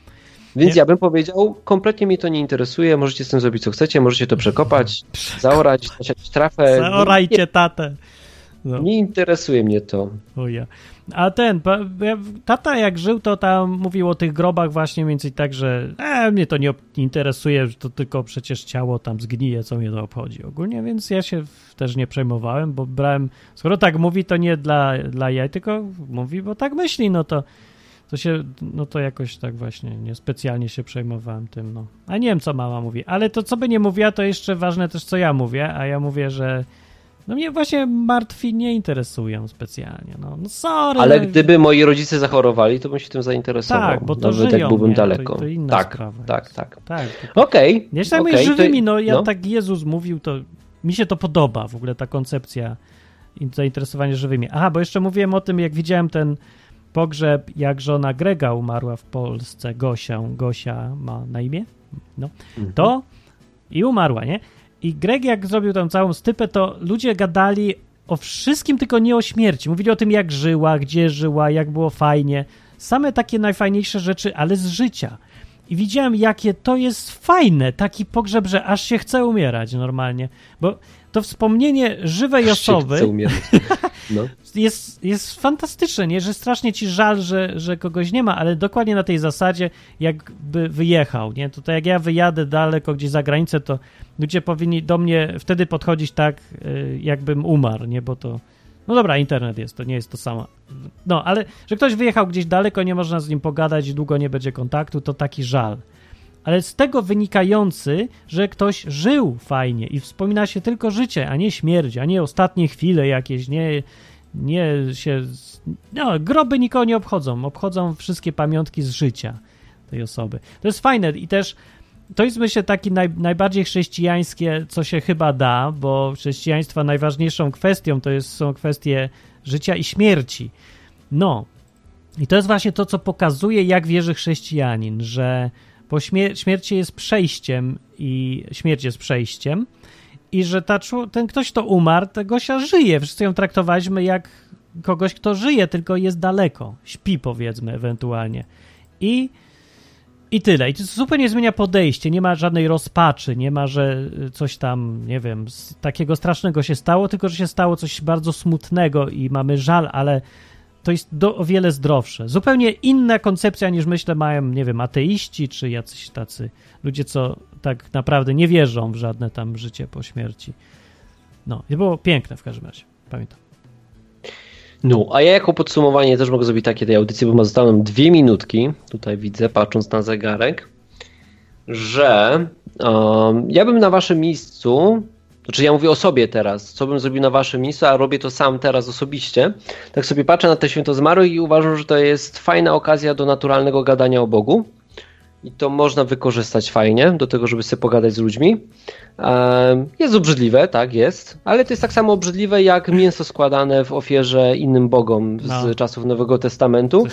Więc Nie- ja bym powiedział, kompletnie mnie to nie interesuje, możecie z tym zrobić co chcecie, możecie to przekopać, zaorać, zasiać trafę. Zaorajcie tatę. No. Nie, interesuje mnie to. O ja. A ten, tata jak żył, to tam mówił o tych grobach właśnie mniej więcej tak, że e, mnie to nie interesuje, że to tylko przecież ciało tam zgnije, co mnie to obchodzi ogólnie, więc ja się też nie przejmowałem, bo brałem, skoro tak mówi, to nie dla, dla jaj, tylko mówi, bo tak myśli, no to to się, no to jakoś tak właśnie niespecjalnie się przejmowałem tym, no. A nie wiem, co mama mówi, ale to co by nie mówiła, to jeszcze ważne też, co ja mówię, a ja mówię, że no mnie właśnie martwi nie interesują specjalnie, no, no sorry. Ale no, gdyby moi rodzice zachorowali, to bym się tym zainteresował. Tak, bo to Nawet żyją, jak byłbym nie? To- daleko. to inna tak, sprawa tak, jest. tak. Tak, to Okej. Nie się okej, okay, to- żywymi, no ja no. tak Jezus mówił, to mi się to podoba w ogóle ta koncepcja i zainteresowanie żywymi. Aha, bo jeszcze mówiłem o tym, jak widziałem ten pogrzeb, jak żona Grega umarła w Polsce, Gosię, Gosia ma na imię, no, Mhm. to i umarła, nie? I Greg jak zrobił tam całą stypę, to ludzie gadali o wszystkim, tylko nie o śmierci. Mówili o tym, jak żyła, gdzie żyła, jak było fajnie. Same takie najfajniejsze rzeczy, ale z życia. I widziałem, jakie to jest fajne, taki pogrzeb, że aż się chce umierać normalnie. Bo to wspomnienie żywej Aż się osoby chce umierać. No. jest, jest fantastyczne, nie? Że strasznie ci żal, że, że kogoś nie ma, ale dokładnie na tej zasadzie, jakby wyjechał, nie? To jak ja wyjadę daleko gdzieś za granicę, to ludzie powinni do mnie wtedy podchodzić tak, y, jakbym umarł, nie? Bo to, no dobra, internet jest, to nie jest to samo. No, ale że ktoś wyjechał gdzieś daleko, nie można z nim pogadać, długo nie będzie kontaktu, to taki żal. Ale z tego wynikający, że ktoś żył fajnie i wspomina się tylko życie, a nie śmierć, a nie ostatnie chwile jakieś, nie, nie się. No, groby nikogo nie obchodzą. Obchodzą wszystkie pamiątki z życia tej osoby. To jest fajne i też to jest myślę takie naj, najbardziej chrześcijańskie, co się chyba da, bo chrześcijaństwa najważniejszą kwestią to jest, są kwestie życia i śmierci. No. I to jest właśnie to, co pokazuje, jak wierzy chrześcijanin, że bo śmier- śmierć jest przejściem i śmierć jest przejściem i że ta, ten ktoś, kto umarł, tego się żyje. Wszyscy ją traktowaliśmy jak kogoś, kto żyje, tylko jest daleko, śpi powiedzmy ewentualnie. I, i tyle. I to zupełnie zmienia podejście, nie ma żadnej rozpaczy, nie ma, że coś tam, nie wiem, takiego strasznego się stało, tylko że się stało coś bardzo smutnego i mamy żal, ale to jest do, o wiele zdrowsze. Zupełnie inna koncepcja niż myślę mają, nie wiem, ateiści czy jacyś tacy ludzie, co tak naprawdę nie wierzą w żadne tam życie po śmierci. No, i było piękne w każdym razie. Pamiętam. No, a ja jako podsumowanie też mogę zrobić takie tej audycji, bo ma zostały dwie minutki, tutaj widzę, patrząc na zegarek, że um, ja bym na waszym miejscu, znaczy ja mówię o sobie teraz, co bym zrobił na waszym miejscu, a robię to sam teraz osobiście, tak sobie patrzę na te święto zmarłych i uważam, że to jest fajna okazja do naturalnego gadania o Bogu. I to można wykorzystać fajnie do tego, żeby sobie pogadać z ludźmi. Jest obrzydliwe, tak, jest, ale to jest tak samo obrzydliwe jak mięso składane w ofierze innym bogom z No. czasów Nowego Testamentu.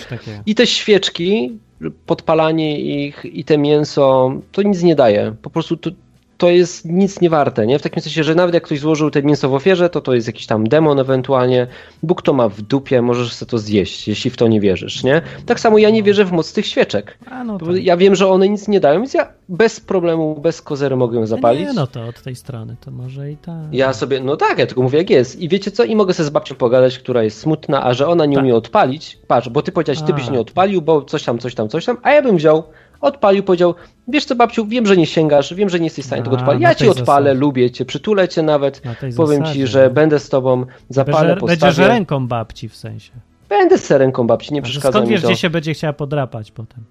I te świeczki, podpalanie ich i te mięso, to nic nie daje. Po prostu to, to jest nic nie warte, nie? W takim sensie, że nawet jak ktoś złożył te mięso w ofierze, to to jest jakiś tam demon ewentualnie. Bóg to ma w dupie, możesz sobie to zjeść, jeśli w to nie wierzysz, nie? Tak samo ja nie wierzę w moc tych świeczek. A no to, Bo Ja wiem, że one nic nie dają, więc ja bez problemu, bez kozery mogę ją zapalić. Nie, no to od tej strony, to może i tak. Ja sobie, no tak, ja tylko mówię jak jest. I wiecie co? I mogę sobie z babcią pogadać, która jest smutna, a że ona nie Tak. umie odpalić. Patrz, bo ty powiedziałeś, ty byś nie odpalił, bo coś tam, coś tam, coś tam, a ja bym wziął, odpalił, powiedział, wiesz co babciu, wiem, że nie sięgasz, wiem, że nie jesteś w stanie tego A, odpalić. na Ja ci odpalę, zasadzie. lubię cię, przytulę cię nawet. Powiem zasadzie, ci, że no. będę z tobą, zapalę, Będzie, postawię. będzie, że ręką babci w sensie. Będę z serenką babci, nie przeszkadza skąd mi wiesz, to. gdzie się będzie chciała podrapać potem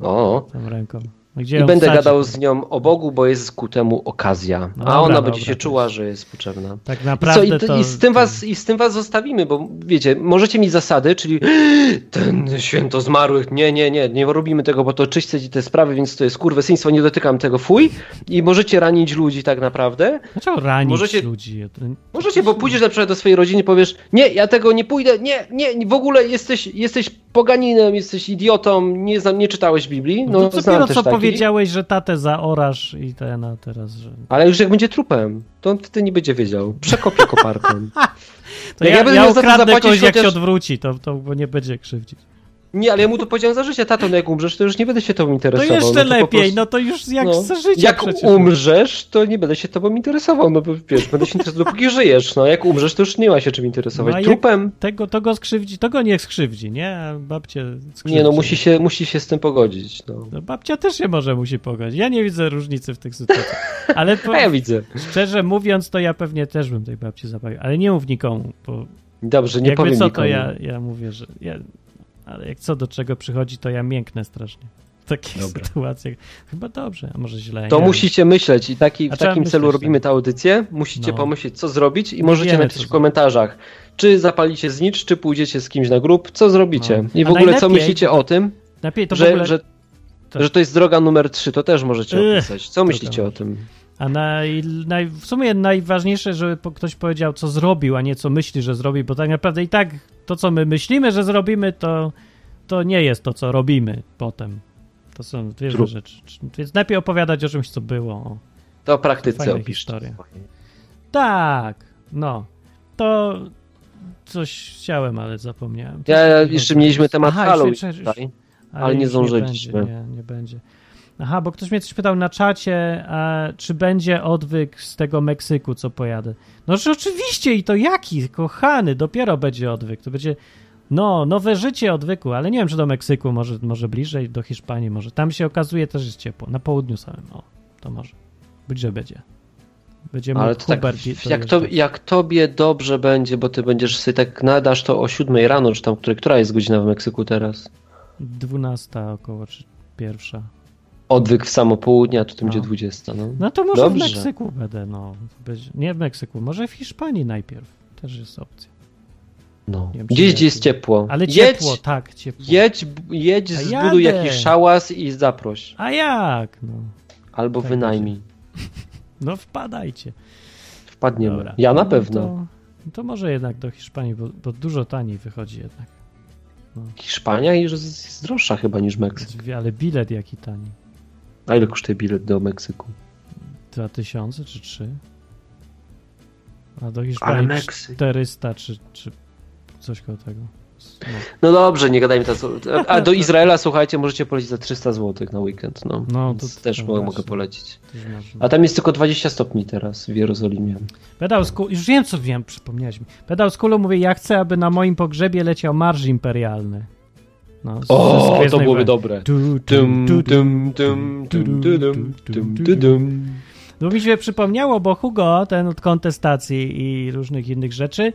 O, tą ręką? Gdzie I będę wsadzi? gadał z nią o Bogu, bo jest ku temu okazja. No a dobra, ona dobra, będzie się to czuła, że jest potrzebna. Tak I, co, naprawdę i, to... i, z tym was, I z tym was zostawimy, bo wiecie, możecie mieć zasady, czyli ten święto zmarłych, nie, nie, nie, nie robimy tego, bo to czyście te sprawy, więc to jest kurwesyństwo, nie dotykam tego, fuj. I możecie ranić ludzi tak naprawdę. Dlaczego ranić Możecie- ludzi? Możecie, bo pójdziesz na przykład do swojej rodziny i powiesz, nie, ja tego nie pójdę, nie, nie, w ogóle jesteś, jesteś poganinem, jesteś idiotą, nie, nie czytałeś Biblii. No, No, to znam też co takich. powiedziałeś, że tatę zaorasz i ten, a teraz, że... Ale już jak będzie trupem, to on wtedy nie będzie wiedział. Przekopię koparką. To Jak ja, ja ja, ukradnę kogoś, jak się chociaż- odwróci, to, to nie będzie krzywdzić. Nie, ale ja mu to powiedziałem za życie, tato, no jak umrzesz, to już nie będę się tobą To interesował. jeszcze no to lepiej, prostu- no to już jak no. za życie Jak przecież. umrzesz, to nie będę się tobą interesował, no bo wiesz, będę się interesował dopóki żyjesz, no jak umrzesz, to już nie ma się czym interesować. No, Trupem? Tego, to go skrzywdzi, to go niech skrzywdzi, nie? Babcie skrzywdzi. Nie, no musi się, musi się z tym pogodzić, no. No, babcia też się może musi pogodzić. Ja nie widzę różnicy w tych sytuacjach. Ale po, A ja widzę. szczerze mówiąc, to ja pewnie też bym tej babci zapalił. Ale nie mów nikomu, bo Dobrze, nie jakby powiem co, nikomu. to ja, ja mówię, że... Ja, ale jak co do czego przychodzi, to ja mięknę strasznie. W takich Dobra. sytuacjach. Chyba dobrze, a może źle. To wiem. musicie myśleć i taki, w takim celu myśleć, robimy tę audycję. Musicie No. pomyśleć, co zrobić i możecie wiemy, napisać w komentarzach, czy zapalicie znicz, czy pójdziecie z kimś na grób, co zrobicie. No. I w ogóle co myślicie o tym, że, ogóle... że, że to jest droga numer 3, to też możecie opisać. Co myślicie o tym? A naj, naj, w sumie najważniejsze, żeby ktoś powiedział, co zrobił, a nie co myśli, że zrobi, bo tak naprawdę i tak to, co my myślimy, że zrobimy, to, to nie jest to, co robimy potem. To są dwie True. rzeczy. Więc lepiej opowiadać o czymś, co było. O. To o praktyce opiszcie. historia. Tak, no. To coś chciałem, ale zapomniałem. Ja, jeszcze mieliśmy temat Aha, Halloween tutaj. ale nie zdążyliśmy. nie, nie będzie. Aha, bo ktoś mnie coś pytał na czacie, a czy będzie odwyk z tego Meksyku, co pojadę. No, że oczywiście i to jaki, kochany, dopiero będzie odwyk. To będzie, no, nowe życie odwyku, ale nie wiem, czy do Meksyku, może, może bliżej, do Hiszpanii, może. Tam się okazuje też jest ciepło, na południu samym, o, to może. Być, że będzie. Będzie mógł Ale to tak, jak, to, jak tobie dobrze będzie, bo ty będziesz sobie tak nadasz to o 7 rano, czy tam, która jest godzina w Meksyku teraz? 12 około, czy pierwsza. Odwyk w samo południe, a tu to No. będzie 20. No. No to może Dobrze. w Meksyku będę, no. Nie w Meksyku, może w Hiszpanii najpierw. Też jest opcja. No. Wiem, Gdzieś, gdzie jest ciepło. Ale jedź, ciepło, tak, ciepło. Jedź, jedź zbuduj jakiś szałas i zaproś. A jak? No, Albo Tak wynajmij. no wpadajcie. Wpadniemy. Dobra. Ja na No pewno. To, to może jednak do Hiszpanii, bo, bo dużo taniej wychodzi jednak. Hiszpania już jest droższa chyba niż Meksyk. Ale bilet jaki tani? A ile kosztuje bilet do Meksyku? 2000 czy 3? A do Hiszpanii Meksyk. 400 czy, czy coś koło tego. No, No dobrze, nie gadajmy teraz. A do Izraela, słuchajcie, możecie polecieć za 300 zł na weekend. No, No, Więc to- też to mogę, właśnie. mogę polecić. można. A tam jest tylko 20 stopni teraz w Jerozolimie. Pedał z kulu, już wiem co wiem, przypomniałeś mi. Pedał z kulu mówi, ja chcę, aby na moim pogrzebie leciał marsz imperialny. No, z- O, to byłoby dobre. No mi się przypomniało, bo Hugo, ten od kontestacji i różnych innych rzeczy,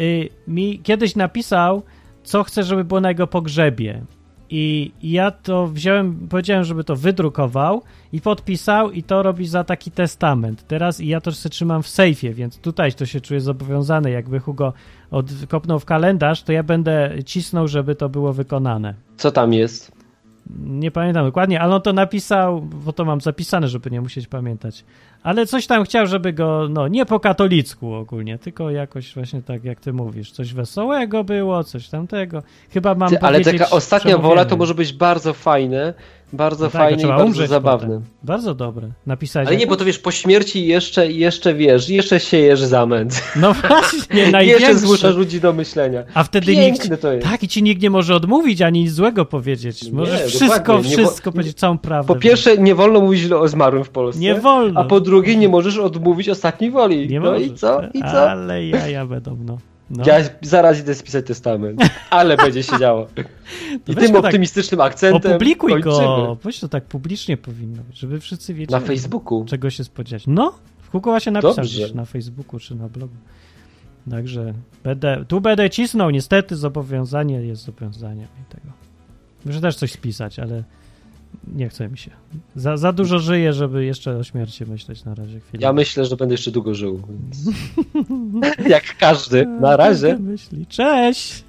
y, mi kiedyś napisał, co chce, żeby było na jego pogrzebie. I ja to wziąłem, powiedziałem, żeby to wydrukował i podpisał i to robi za taki testament. Teraz i ja to sobie trzymam w sejfie, więc tutaj to się czuję zobowiązany. Jakby Hugo odkopnął w kalendarz, to ja będę cisnął, żeby to było wykonane. Co tam jest? Nie pamiętam dokładnie, ale on to napisał, bo to mam zapisane, żeby nie musieć pamiętać. Ale coś tam chciał, żeby go, no nie po katolicku ogólnie, tylko jakoś właśnie tak jak ty mówisz, coś wesołego było, coś tamtego. Chyba mam Ty, ale taka ostatnia wola to może być bardzo fajne, bardzo No tak, fajne i bardzo umrzeć zabawne. potem. Bardzo dobre. Napisać. Ale nie, bo to wiesz, po śmierci jeszcze, jeszcze wiesz, jeszcze siejesz zamęt. No właśnie, jeszcze największe. zmuszasz ludzi do myślenia. A wtedy Piękne nikt. to jest. Tak, i ci nikt nie może odmówić ani nic złego powiedzieć. Możesz Nie, wszystko, dokładnie. Nie wszystko powiedzieć, całą prawdę. Po pierwsze, nie wolno mówić źle o zmarłym w Polsce. nie wolno. A po drugie, nie możesz odmówić ostatniej woli. nie no możesz. i co? I co? Ale jaja będą, no. No. Ja zaraz idę spisać testament, ale będzie się działo. I tym tak optymistycznym akcentem Opublikuj kończymy. go. Weź to tak publicznie powinno być, żeby wszyscy wiedzieli. Na Facebooku. Czego się spodziewać. No, w Hugo właśnie napisał Dobrze. na Facebooku czy na blogu. Także będę, tu będę cisnął, niestety zobowiązanie jest zobowiązaniem i tego. Muszę też coś spisać, ale nie chce mi się. Za, za dużo żyję, żeby jeszcze o śmierci myśleć na razie chwilę. Ja myślę, że będę jeszcze długo żył. Więc... Jak każdy. Na razie. Myśli. Cześć!